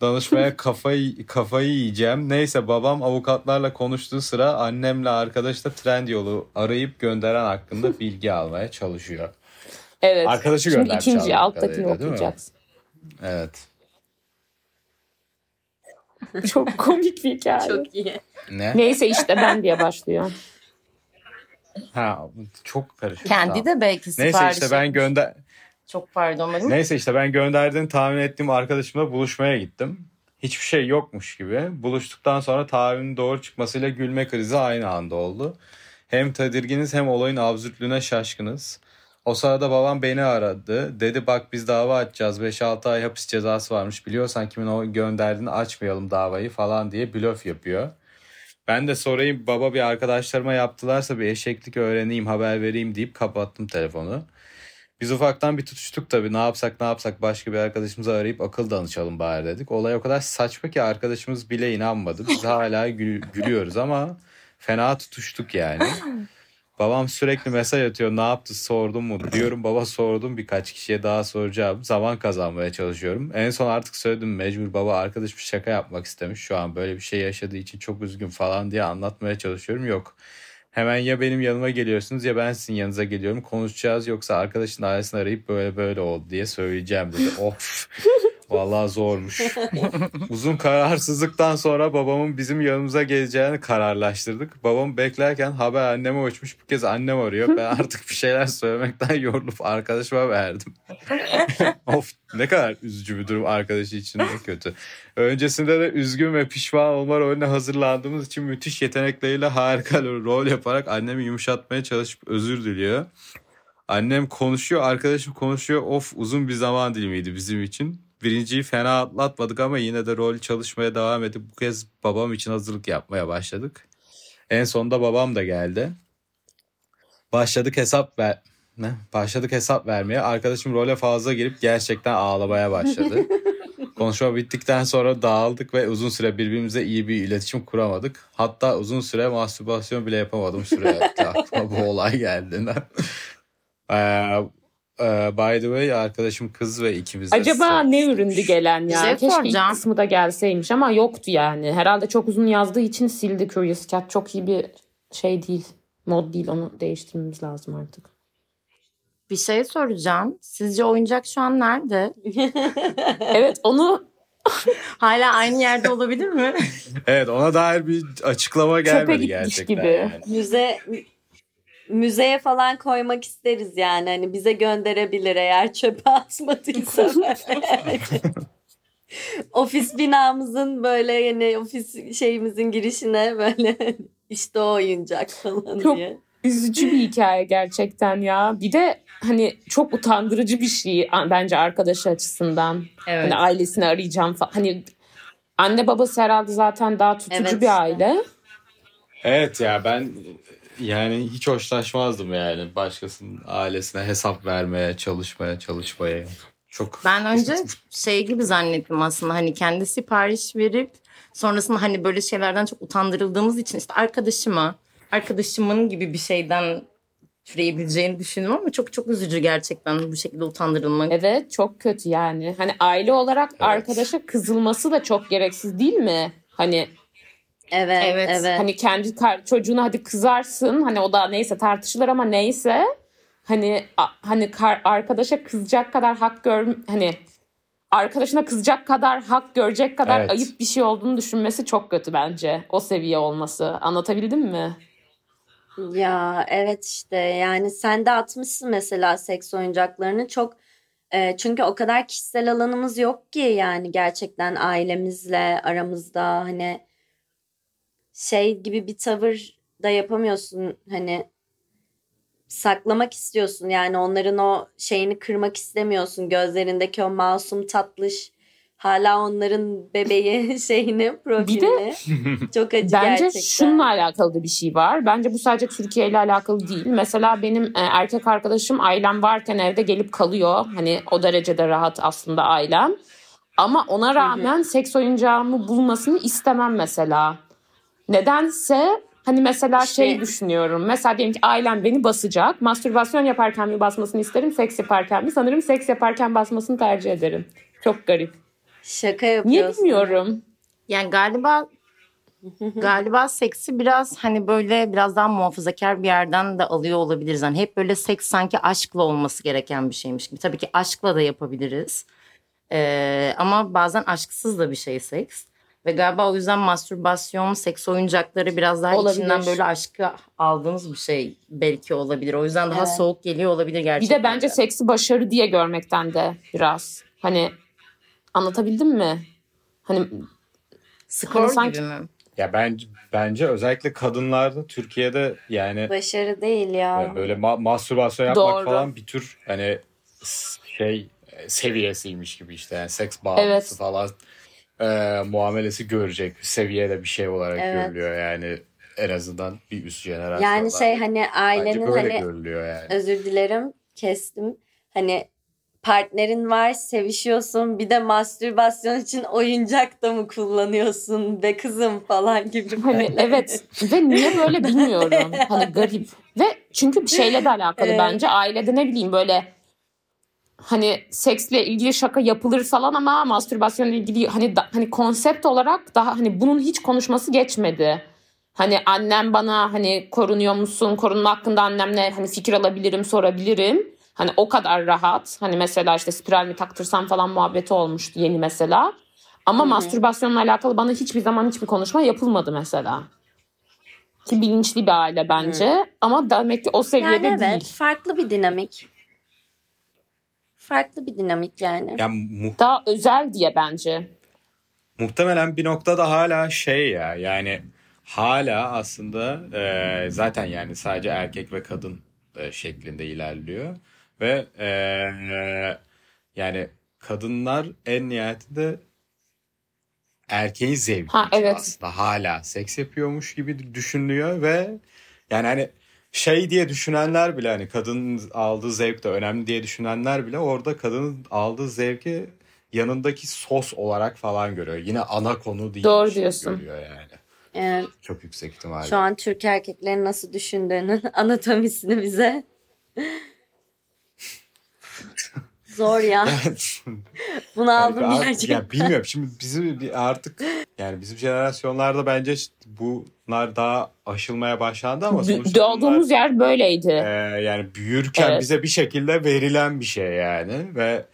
Danışmaya kafayı kafayı yiyeceğim. Neyse babam avukatlarla konuştuğu sıra annemle arkadaş da trend yolu arayıp gönderen hakkında bilgi almaya çalışıyor. Evet. Arkadaşı Şimdi ikinci alttakini okuyacaksın. Evet. Çok komik bir hikaye. Çok iyi. Ne? Neyse işte ben diye başlıyor. Ha çok karışık. Kendi Tamam. de belki sipariş Neyse işte ben gönder Çok pardon benim. Neyse işte ben gönderdiğini tahmin ettiğim arkadaşımla buluşmaya gittim. Hiçbir şey yokmuş gibi. Buluştuktan sonra tahminin doğru çıkmasıyla gülme krizi aynı anda oldu. Hem tedirginiz hem olayın absürtlüğüne şaşkınız. O sırada babam beni aradı. Dedi bak biz dava açacağız. 5-6 ay hapis cezası varmış. Biliyorsan kimin o gönderdiğini açmayalım davayı falan diye blöf yapıyor. Ben de sorayım baba bir arkadaşlarıma yaptılarsa bir eşeklik öğreneyim haber vereyim deyip kapattım telefonu. Biz ufaktan bir tutuştuk tabii. Ne yapsak ne yapsak başka bir arkadaşımızı arayıp akıl danışalım bari dedik. Olay o kadar saçma ki arkadaşımız bile inanmadı. Biz hala gül- gülüyoruz ama fena tutuştuk yani. Babam sürekli mesaj atıyor. Ne yaptı sordum mu? Diyorum baba sordum birkaç kişiye daha soracağım. Zaman kazanmaya çalışıyorum. En son artık söyledim mecbur baba arkadaş bir şaka yapmak istemiş. Şu an böyle bir şey yaşadığı için çok üzgün falan diye anlatmaya çalışıyorum. Yok. Hemen ya benim yanıma geliyorsunuz ya ben sizin yanınıza geliyorum. Konuşacağız yoksa arkadaşın ailesini arayıp böyle böyle oldu diye söyleyeceğim dedi. Of. Vallahi zormuş. Uzun kararsızlıktan sonra babamın bizim yanımıza geleceğini kararlaştırdık. Babam beklerken haber anneme uçmuş. Bu kez annem arıyor. Ben artık bir şeyler söylemekten yorulup arkadaşıma verdim. of ne kadar üzücü bir durum arkadaşı için de kötü. Öncesinde de üzgün ve pişman olma rolüne hazırlandığımız için müthiş yetenekleriyle harika rol yaparak annemi yumuşatmaya çalışıp özür diliyor. Annem konuşuyor, arkadaşım konuşuyor. Of uzun bir zaman dilimiydi bizim için. Birinciyi fena atlatmadık ama yine de rol çalışmaya devam edip bu kez babam için hazırlık yapmaya başladık. En sonunda babam da geldi. Başladık hesap ver ne? Başladık hesap vermeye. Arkadaşım role fazla girip gerçekten ağlamaya başladı. Konuşma bittikten sonra dağıldık ve uzun süre birbirimize iyi bir iletişim kuramadık. Hatta uzun süre mastürbasyon bile yapamadım sürekli aklıma bu olay geldiğinde. Ee, by the way arkadaşım kız ve ikimiz de Acaba ne üründü gelen ya? şey Keşke ilk soracağım. kısmı da gelseymiş ama yoktu yani. Herhalde çok uzun yazdığı için sildi Curious Cat. Çok iyi bir şey değil. Mod değil onu değiştirmemiz lazım artık. Bir şey soracağım. Sizce oyuncak şu an nerede? Evet onu Hala aynı yerde olabilir mi? Evet ona dair bir açıklama Çöpe gelmedi gitmiş gerçekten. gibi. yani. Müze müzeye falan koymak isteriz yani. Hani bize gönderebilir eğer çöpe atmadıysa. ofis binamızın böyle yani ofis şeyimizin girişine böyle işte o oyuncak falan Çok- diye. üzücü bir hikaye gerçekten ya. Bir de hani çok utandırıcı bir şey bence arkadaşı açısından. Evet. Hani ailesini arayacağım falan. Hani anne babası herhalde zaten daha tutucu Evet bir aile. Evet ya ben yani hiç hoşlaşmazdım yani başkasının ailesine hesap vermeye, çalışmaya, çalışmaya. Çok Ben önce şey gibi zannettim aslında hani kendi sipariş verip sonrasında hani böyle şeylerden çok utandırıldığımız için işte arkadaşıma, arkadaşımın gibi bir şeyden türeyebileceğini düşündüm ama çok çok üzücü gerçekten bu şekilde utandırılmak. Evet çok kötü yani. Hani aile olarak arkadaşa kızılması da çok gereksiz değil mi? Hani Evet, Evet. evet. hani kendi çocuğuna hadi kızarsın. Hani o da neyse tartışılır ama neyse. Hani hani kar- arkadaşa kızacak kadar hak gör hani arkadaşına kızacak kadar hak görecek kadar Evet. ayıp bir şey olduğunu düşünmesi çok kötü bence. O seviye olması. Anlatabildim mi? Ya evet işte yani sen de atmışsın mesela seks oyuncaklarını çok e, çünkü o kadar kişisel alanımız yok ki yani gerçekten ailemizle aramızda hani şey gibi bir tavır da yapamıyorsun hani saklamak istiyorsun yani onların o şeyini kırmak istemiyorsun gözlerindeki o masum tatlış hala onların bebeği şeyini profilini çok acı Bence gerçekten. şununla alakalı da bir şey var. Bence bu sadece Türkiye ile alakalı değil. Mesela benim e, erkek arkadaşım ailem varken evde gelip kalıyor. Hani o derecede rahat aslında ailem. Ama ona rağmen seks oyuncağımı bulmasını istemem mesela. Nedense Hani mesela İşte- şey düşünüyorum. Mesela diyelim ki ailem beni basacak. Mastürbasyon yaparken mi basmasını isterim, seks yaparken mi? Sanırım seks yaparken basmasını tercih ederim. Çok garip. Şaka Niye yapıyorsun. bilmiyorum. Yani galiba galiba seksi biraz hani böyle biraz daha muhafazakar bir yerden de alıyor olabiliriz. Hani hep böyle seks sanki aşkla olması gereken bir şeymiş gibi. Tabii ki aşkla da yapabiliriz. Ee, ama bazen aşksız da bir şey seks. Ve galiba o yüzden mastürbasyon, seks oyuncakları biraz daha Olabilir. içinden böyle aşkı aldığımız bir şey belki olabilir. O yüzden daha Evet. soğuk geliyor olabilir Bir gerçekten. de bence seksi başarı diye görmekten de biraz. Hani anlatabildim mi? Hani skor hani sanki- gibi mi? Ya bence bence özellikle kadınlarda Türkiye'de yani Başarı değil ya. böyle ma- mastürbasyon yapmak Doğru. falan bir tür hani şey seviyesiymiş gibi işte yani seks bağımlısı Evet. falan e, muamelesi görecek seviyede bir şey olarak Evet. görülüyor yani en azından bir üst jenerasyon. Yani şey hani ailenin hani yani. özür dilerim kestim. Hani partnerin var sevişiyorsun bir de mastürbasyon için oyuncak da mı kullanıyorsun be kızım falan gibi. Hani evet ve niye böyle bilmiyorum. Hani garip. Ve çünkü bir şeyle de alakalı Evet. bence. Ailede ne bileyim böyle hani seksle ilgili şaka yapılır falan ama mastürbasyonla ilgili hani da- hani konsept olarak daha hani bunun hiç konuşması geçmedi. Hani annem bana hani korunuyor musun? Korunma hakkında annemle hani fikir alabilirim, sorabilirim. Hani o kadar rahat. Hani mesela işte spiral mi taktırsam falan muhabbeti olmuştu yeni mesela. Ama Hı hı. mastürbasyonla alakalı bana hiçbir zaman hiçbir konuşma yapılmadı mesela. Ki bilinçli bir aile bence. Ama demek ki o seviyede Yani evet değil. farklı bir dinamik. Farklı bir dinamik yani. Yani mu- Daha özel diye bence. muhtemelen bir noktada hala şey ya yani hala aslında e, zaten yani sadece erkek ve kadın e, şeklinde ilerliyor ve e, yani kadınlar en nihayetinde erkeğin zevki Ha, evet. aslında hala seks yapıyormuş gibi düşünülüyor ve yani hani şey diye düşünenler bile hani kadının aldığı zevk de önemli diye düşünenler bile orada kadının aldığı zevki yanındaki sos olarak falan görüyor. Yine ana konu değil. Doğru diyorsun. Görüyor yani. Evet. Çok yüksek ihtimalle. Şu an Türk erkeklerin nasıl düşündüğünün anatomisini bize zor ya. Bunu aldım Yani gerçekten. Ya bilmiyorum şimdi bizim bir artık yani bizim jenerasyonlarda bence bunlar daha aşılmaya başlandı ama sonuçta Doğduğumuz bunlar, yer böyleydi. e, yani büyürken Evet. bize bir şekilde verilen bir şey yani ve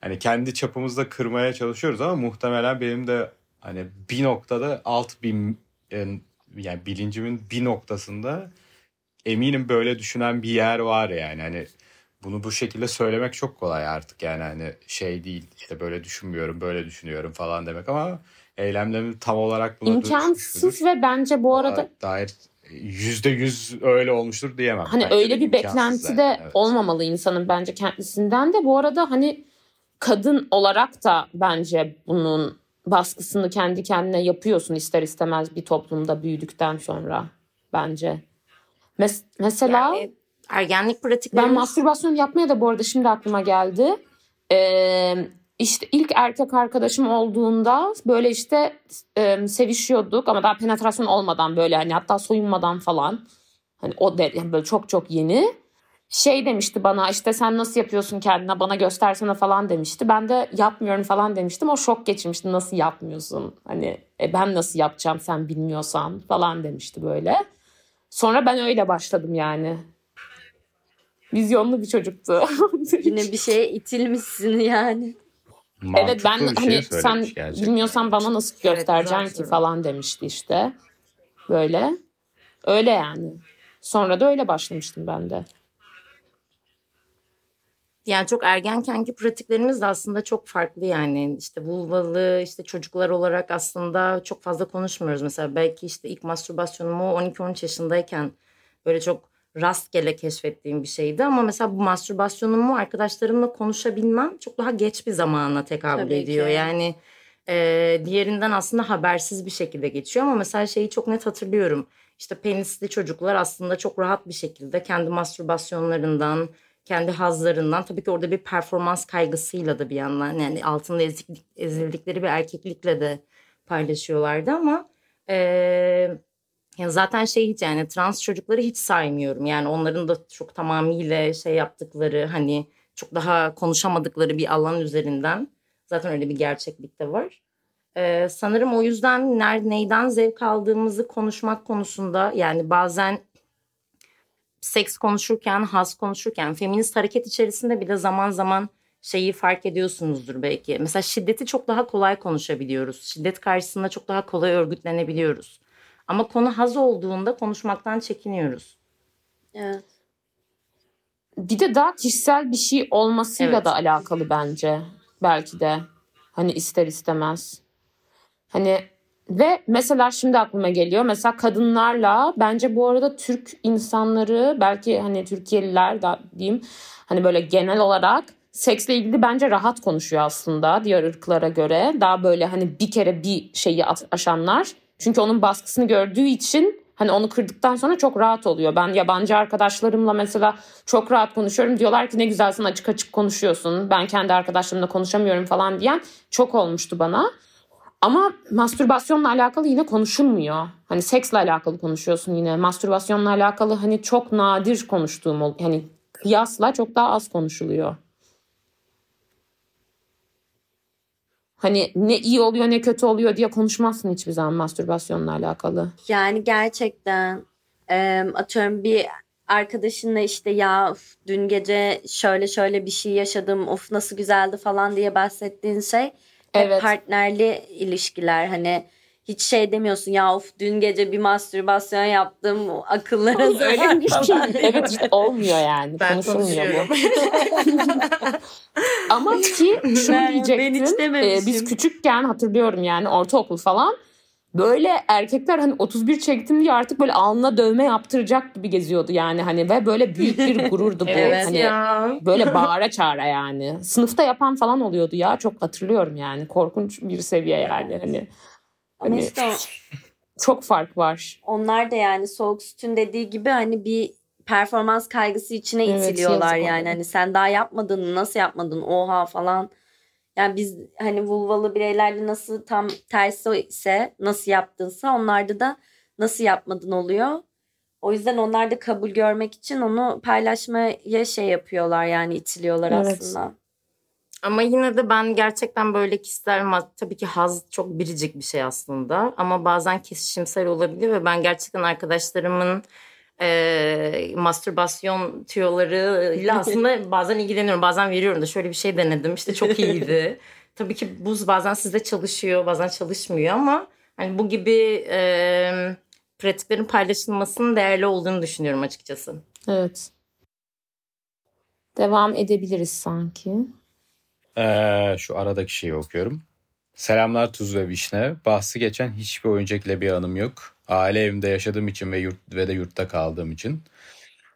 hani kendi çapımızda kırmaya çalışıyoruz ama muhtemelen benim de hani bir noktada alt bir yani bilincimin bir noktasında eminim böyle düşünen bir yer var yani hani bunu bu şekilde söylemek çok kolay artık yani hani şey değil işte böyle düşünmüyorum böyle düşünüyorum falan demek ama eylemlerim tam olarak buna İmkansız ve bence bu arada dair yüzde yüz öyle olmuştur diyemem. Hani Bence öyle bir beklenti zaten, de evet. olmamalı insanın bence kendisinden de. Bu arada hani kadın olarak da bence bunun baskısını kendi kendine yapıyorsun ister istemez bir toplumda büyüdükten sonra bence. Mes- mesela Yani ergenlik ben pratiklerimiz mastürbasyon yapmaya da bu arada şimdi aklıma geldi. Ee, işte ilk erkek arkadaşım olduğunda böyle işte e, sevişiyorduk ama daha penetrasyon olmadan böyle hani hatta soyunmadan falan. Hani o de, yani böyle çok çok yeni. Şey demişti bana işte sen nasıl yapıyorsun kendine bana göstersene falan demişti. Ben de yapmıyorum falan demiştim. O şok geçirmişti nasıl yapmıyorsun? Hani e, ben nasıl yapacağım sen bilmiyorsan falan demişti böyle. Sonra ben öyle başladım yani. Vizyonlu bir çocuktu. Yine bir şeye itilmişsin yani. evet ben Mantıklı şey hani sen gerçekten. bilmiyorsan bana nasıl Evet, göstereceksin güzel ki falan demişti işte. Böyle. Öyle yani. Sonra da öyle başlamıştım ben de. Yani çok ergenkenki pratiklerimiz de aslında çok farklı yani işte vulvalı işte çocuklar olarak aslında çok fazla konuşmuyoruz. Mesela belki işte ilk mastürbasyonumu 12-13 yaşındayken böyle çok rastgele keşfettiğim bir şeydi ama mesela bu mastürbasyonumu arkadaşlarımla konuşabilmem çok daha geç bir zamana tekabül Tabii ediyor. ki. Yani e, diğerinden aslında habersiz bir şekilde geçiyor ama mesela şeyi çok net hatırlıyorum. İşte penisli çocuklar aslında çok rahat bir şekilde kendi mastürbasyonlarından, kendi hazlarından tabii ki orada bir performans kaygısıyla da bir yandan yani altında ezildikleri bir erkeklikle de paylaşıyorlardı ama eee, Yani zaten şey hiç yani trans çocukları hiç saymıyorum. Yani onların da çok tamamıyla şey yaptıkları hani çok daha konuşamadıkları bir alan üzerinden zaten öyle bir gerçeklik de var. Ee, sanırım o yüzden ner, neyden zevk aldığımızı konuşmak konusunda yani bazen seks konuşurken, haz konuşurken, feminist hareket içerisinde bir de zaman zaman şeyi fark ediyorsunuzdur belki. Mesela şiddeti çok daha kolay konuşabiliyoruz. Şiddet karşısında çok daha kolay örgütlenebiliyoruz. Ama konu haz olduğunda konuşmaktan çekiniyoruz. Evet. Bir de daha kişisel bir şey olmasıyla Evet. da alakalı bence. Belki de. Hani ister istemez. Hani ve mesela şimdi aklıma geliyor. Mesela kadınlarla bence bu arada Türk insanları belki hani Türkiye'liler da diyeyim hani böyle genel olarak seksle ilgili bence rahat konuşuyor aslında diğer ırklara göre. Daha böyle hani bir kere bir şeyi aşanlar. Çünkü onun baskısını gördüğü için hani onu kırdıktan sonra çok rahat oluyor. Ben yabancı arkadaşlarımla mesela çok rahat konuşuyorum. Diyorlar ki ne güzelsin açık açık konuşuyorsun. Ben kendi arkadaşlarımla konuşamıyorum falan diyen çok olmuştu bana. Ama mastürbasyonla alakalı yine konuşulmuyor. Hani seksle alakalı konuşuyorsun yine. Mastürbasyonla alakalı hani çok nadir konuştuğum hani kıyasla çok daha az konuşuluyor. Hani ne iyi oluyor ne kötü oluyor diye konuşmazsın hiçbir zaman mastürbasyonla alakalı. Yani gerçekten e, atıyorum bir arkadaşınla işte ya of, dün gece şöyle şöyle bir şey yaşadım of nasıl güzeldi falan diye bahsettiğin şey Evet. partnerli ilişkiler hani hiç şey demiyorsun ya of dün gece bir mastürbasyon yaptım akıllara zarar falan. evet hiç olmuyor yani. Ben bu. konuşuyorum. Ama ki şunu Ben- diyecektim. ben hiç dememişim. biz küçükken hatırlıyorum yani ortaokul falan. Böyle erkekler hani 31 çektim diye artık böyle alnına dövme yaptıracak gibi geziyordu yani hani ve böyle büyük bir gururdu bu. evet hani ya. böyle bağıra çağıra yani. Sınıfta yapan falan oluyordu ya çok hatırlıyorum yani. Korkunç bir seviye yani hani. Ama Hani- işte Çok fark var. onlar da yani soğuk sütün dediği gibi hani bir performans kaygısı içine Evet, itiliyorlar yani. onlara. Hani sen daha yapmadın? Nasıl yapmadın? Oha falan. Yani biz hani vulvalı bireylerde nasıl tam tersi ise nasıl yaptınsa onlarda da nasıl yapmadın oluyor. O yüzden onlar da kabul görmek için onu paylaşmaya şey yapıyorlar yani itiliyorlar Evet. aslında. Ama yine de ben gerçekten böyle kişisel tabii ki haz çok biricik bir şey aslında ama bazen kesişimsel olabilir ve ben gerçekten arkadaşlarımın e, mastürbasyon tüyolarıyla aslında bazen ilgileniyorum bazen veriyorum da şöyle bir şey denedim işte çok iyiydi. tabii ki bu bazen sizde çalışıyor bazen çalışmıyor ama hani bu gibi e, pratiklerin paylaşılmasının değerli olduğunu düşünüyorum açıkçası. Evet. Devam edebiliriz sanki. Ee, şu aradaki şeyi okuyorum. Selamlar Tuz ve Vişne. Bahsi geçen hiçbir oyuncakla bir anım yok. Aile evimde yaşadığım için ve yurt ve de yurtta kaldığım için.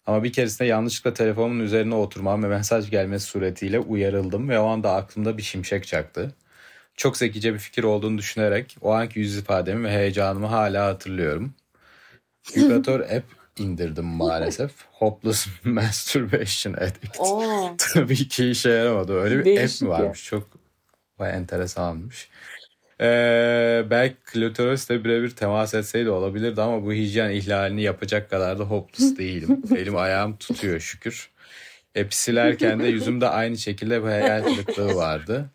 Ama bir keresinde yanlışlıkla telefonumun üzerine oturmam ve mesaj gelmesi suretiyle uyarıldım ve o anda aklımda bir şimşek çaktı. Çok zekice bir fikir olduğunu düşünerek o anki yüz ifademi ve heyecanımı hala hatırlıyorum. Vibratör app indirdim maalesef. Hopeless Masturbation Addict. Oo. Tabii ki işe yaramadı. Öyle bir Değişik app mi ya. varmış? Çok vay enteresanmış. Ee, belki klitorisle birebir temas etseydi olabilirdi ama bu hijyen ihlalini yapacak kadar da hopeless değilim. Elim ayağım tutuyor şükür. App'i silerken de yüzümde aynı şekilde bir hayal kırıklığı vardı.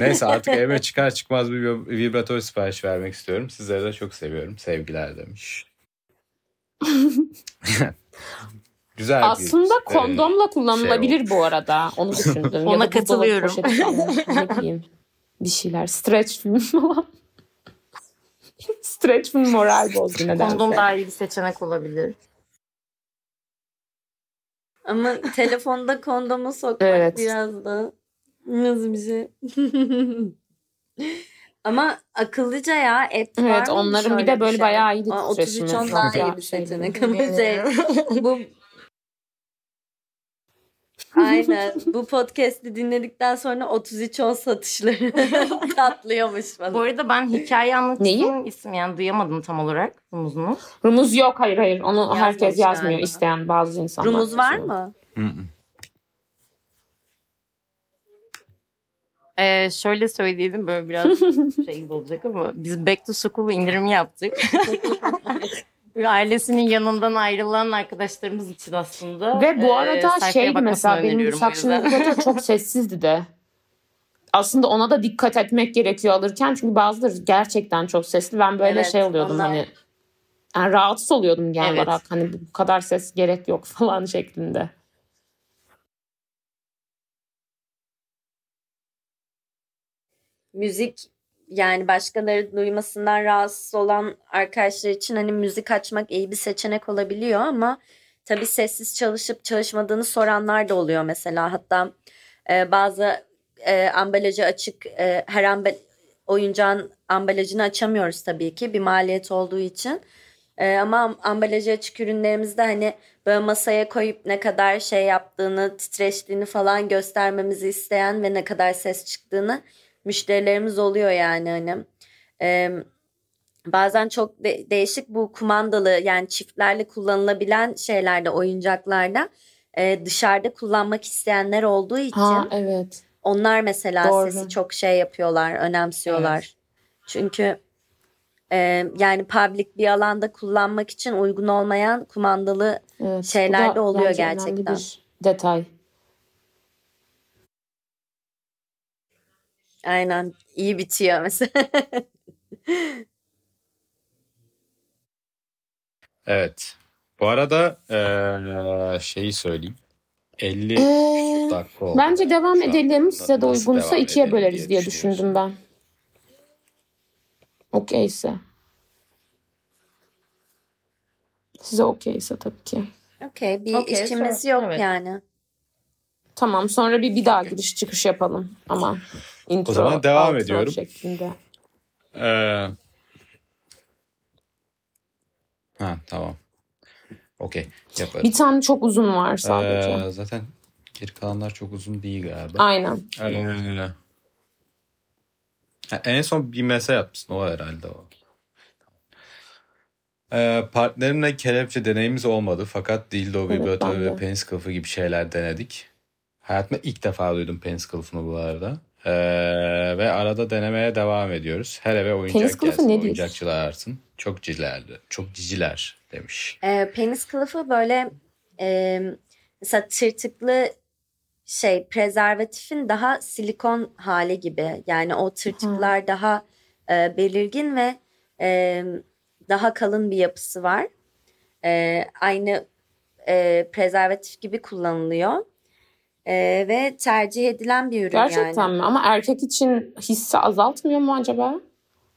Neyse artık eve çıkar çıkmaz bir vibratör sipariş vermek istiyorum. Sizleri de çok seviyorum. Sevgiler demiş. Güzel bir Aslında e, kondomla kullanılabilir olmuş. bu arada. Onu düşündüm. Ya Ona buzdolabı katılıyorum. falan. Bir şeyler. Stretch film falan. Stretch film moral bozdu nedense. Kondom daha iyi bir seçenek olabilir. Ama telefonda kondomu sokmak Evet. biraz da nasıl bir şey? Ama akıllıca ya app var Evet mı onların bir şöyle de böyle şey? bayağı iyi Aa, titreşimi. 33 on Çok daha güzel iyi bir şey. seçenek ama şey, bu Aynen. Bu podcast'i dinledikten sonra 33 10 satışları patlıyormuş falan. Bu arada ben hikaye anlatayım Neyi? isim yani duyamadım tam olarak rumuzunu. Rumuz yok hayır hayır. Onu herkes yazmıyor. galiba. isteyen bazı insanlar. Rumuz var mı? Hı hı. Ee, şöyle söyleyelim böyle biraz şey olacak ama biz Back to School indirimi yaptık. Ailesinin yanından ayrılan arkadaşlarımız için aslında. Ve bu e, arada şeydi bakmasını mesela benim. Educator çok sessizdi de. Aslında ona da dikkat etmek gerekiyor alırken çünkü bazıları gerçekten çok sesli. Ben böyle Evet, şey oluyordum onlar- hani yani rahatsız oluyordum genel Evet. olarak hani bu kadar ses gerek yok falan şeklinde. Müzik yani başkaları duymasından rahatsız olan arkadaşlar için hani müzik açmak iyi bir seçenek olabiliyor ama tabii sessiz çalışıp çalışmadığını soranlar da oluyor mesela. Hatta e, bazı e, ambalajı açık e, her amba oyuncağın ambalajını açamıyoruz tabii ki bir maliyet olduğu için. E, ama am- ambalajı açık ürünlerimizde hani böyle masaya koyup ne kadar şey yaptığını, titreştiğini falan göstermemizi isteyen ve ne kadar ses çıktığını müşterilerimiz oluyor yani hani. Ee, bazen çok de- değişik bu kumandalı yani çiftlerle kullanılabilen şeylerde oyuncaklarda e, dışarıda kullanmak isteyenler olduğu için Ha evet. onlar mesela Doğru. sesi çok şey yapıyorlar, önemsiyorlar. Çünkü e, yani public bir alanda kullanmak için uygun olmayan kumandalı evet. Şeyler de oluyor gerçekten. bir detay. Aynen iyi bitiyor mesela. Evet. Bu arada eee, şeyi söyleyeyim. 50 Ee, dakika oldu. Bence devam edelim. Size de uygunsa ikiye böleriz diye düşünüyorsun. düşündüm ben. Okeyse. Size okeyse tabii ki. Okey bir Okey, işimiz sonra- yok evet. yani. Tamam sonra bir bir daha giriş çıkış yapalım ama intro zaman devam outro ediyorum. şeklinde. Eee, ha tamam. Okey yaparız. Bir tane çok uzun var sadece. Eee, zaten geri kalanlar çok uzun değil galiba. Aynen. Eee, ha, en son bir mesaj yapmışsın o herhalde o. Eee, partnerimle kelepçe deneyimiz olmadı fakat dildo, Evet, vibratör ben ve penis kılıfı gibi şeyler denedik. Hayatımda ilk defa duydum penis kılıfını bu arada. Eee, ve arada denemeye devam ediyoruz. Her eve oyuncak Penis kılıfı gelsin, nedir? oyuncakçılar artsın. Çok cilerdi, çok ciciler demiş. Ee, penis kılıfı böyle e, mesela tırtıklı şey prezervatifin daha silikon hali gibi. Yani o tırtıklar daha e, belirgin ve e, daha kalın bir yapısı var. E, aynı e, prezervatif gibi kullanılıyor. E, ve tercih edilen bir ürün Gerçekten yani. mi? Ama erkek için hissi azaltmıyor mu acaba?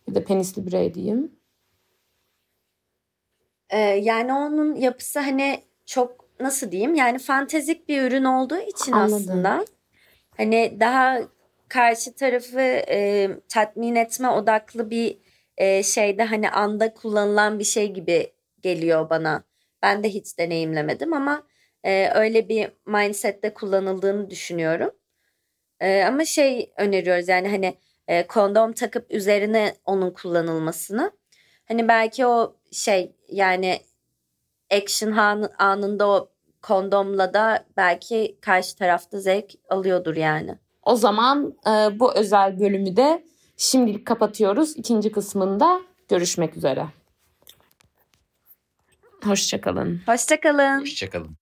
Bir de penisli birey diyeyim. Ee, yani onun yapısı hani çok nasıl diyeyim yani fantezik bir ürün olduğu için Anladım. aslında hani daha karşı tarafı e, tatmin etme odaklı bir e, şeyde hani anda kullanılan bir şey gibi geliyor bana. Ben de hiç deneyimlemedim ama e, öyle bir mindsette kullanıldığını düşünüyorum. E, ama şey öneriyoruz yani hani e, kondom takıp üzerine onun kullanılmasını. Hani belki o şey yani action anında o kondomla da belki karşı tarafta zevk alıyordur yani. O zaman e, bu özel bölümü de şimdilik kapatıyoruz. İkinci kısmında görüşmek üzere. Hoşçakalın. Hoşçakalın. Hoşçakalın.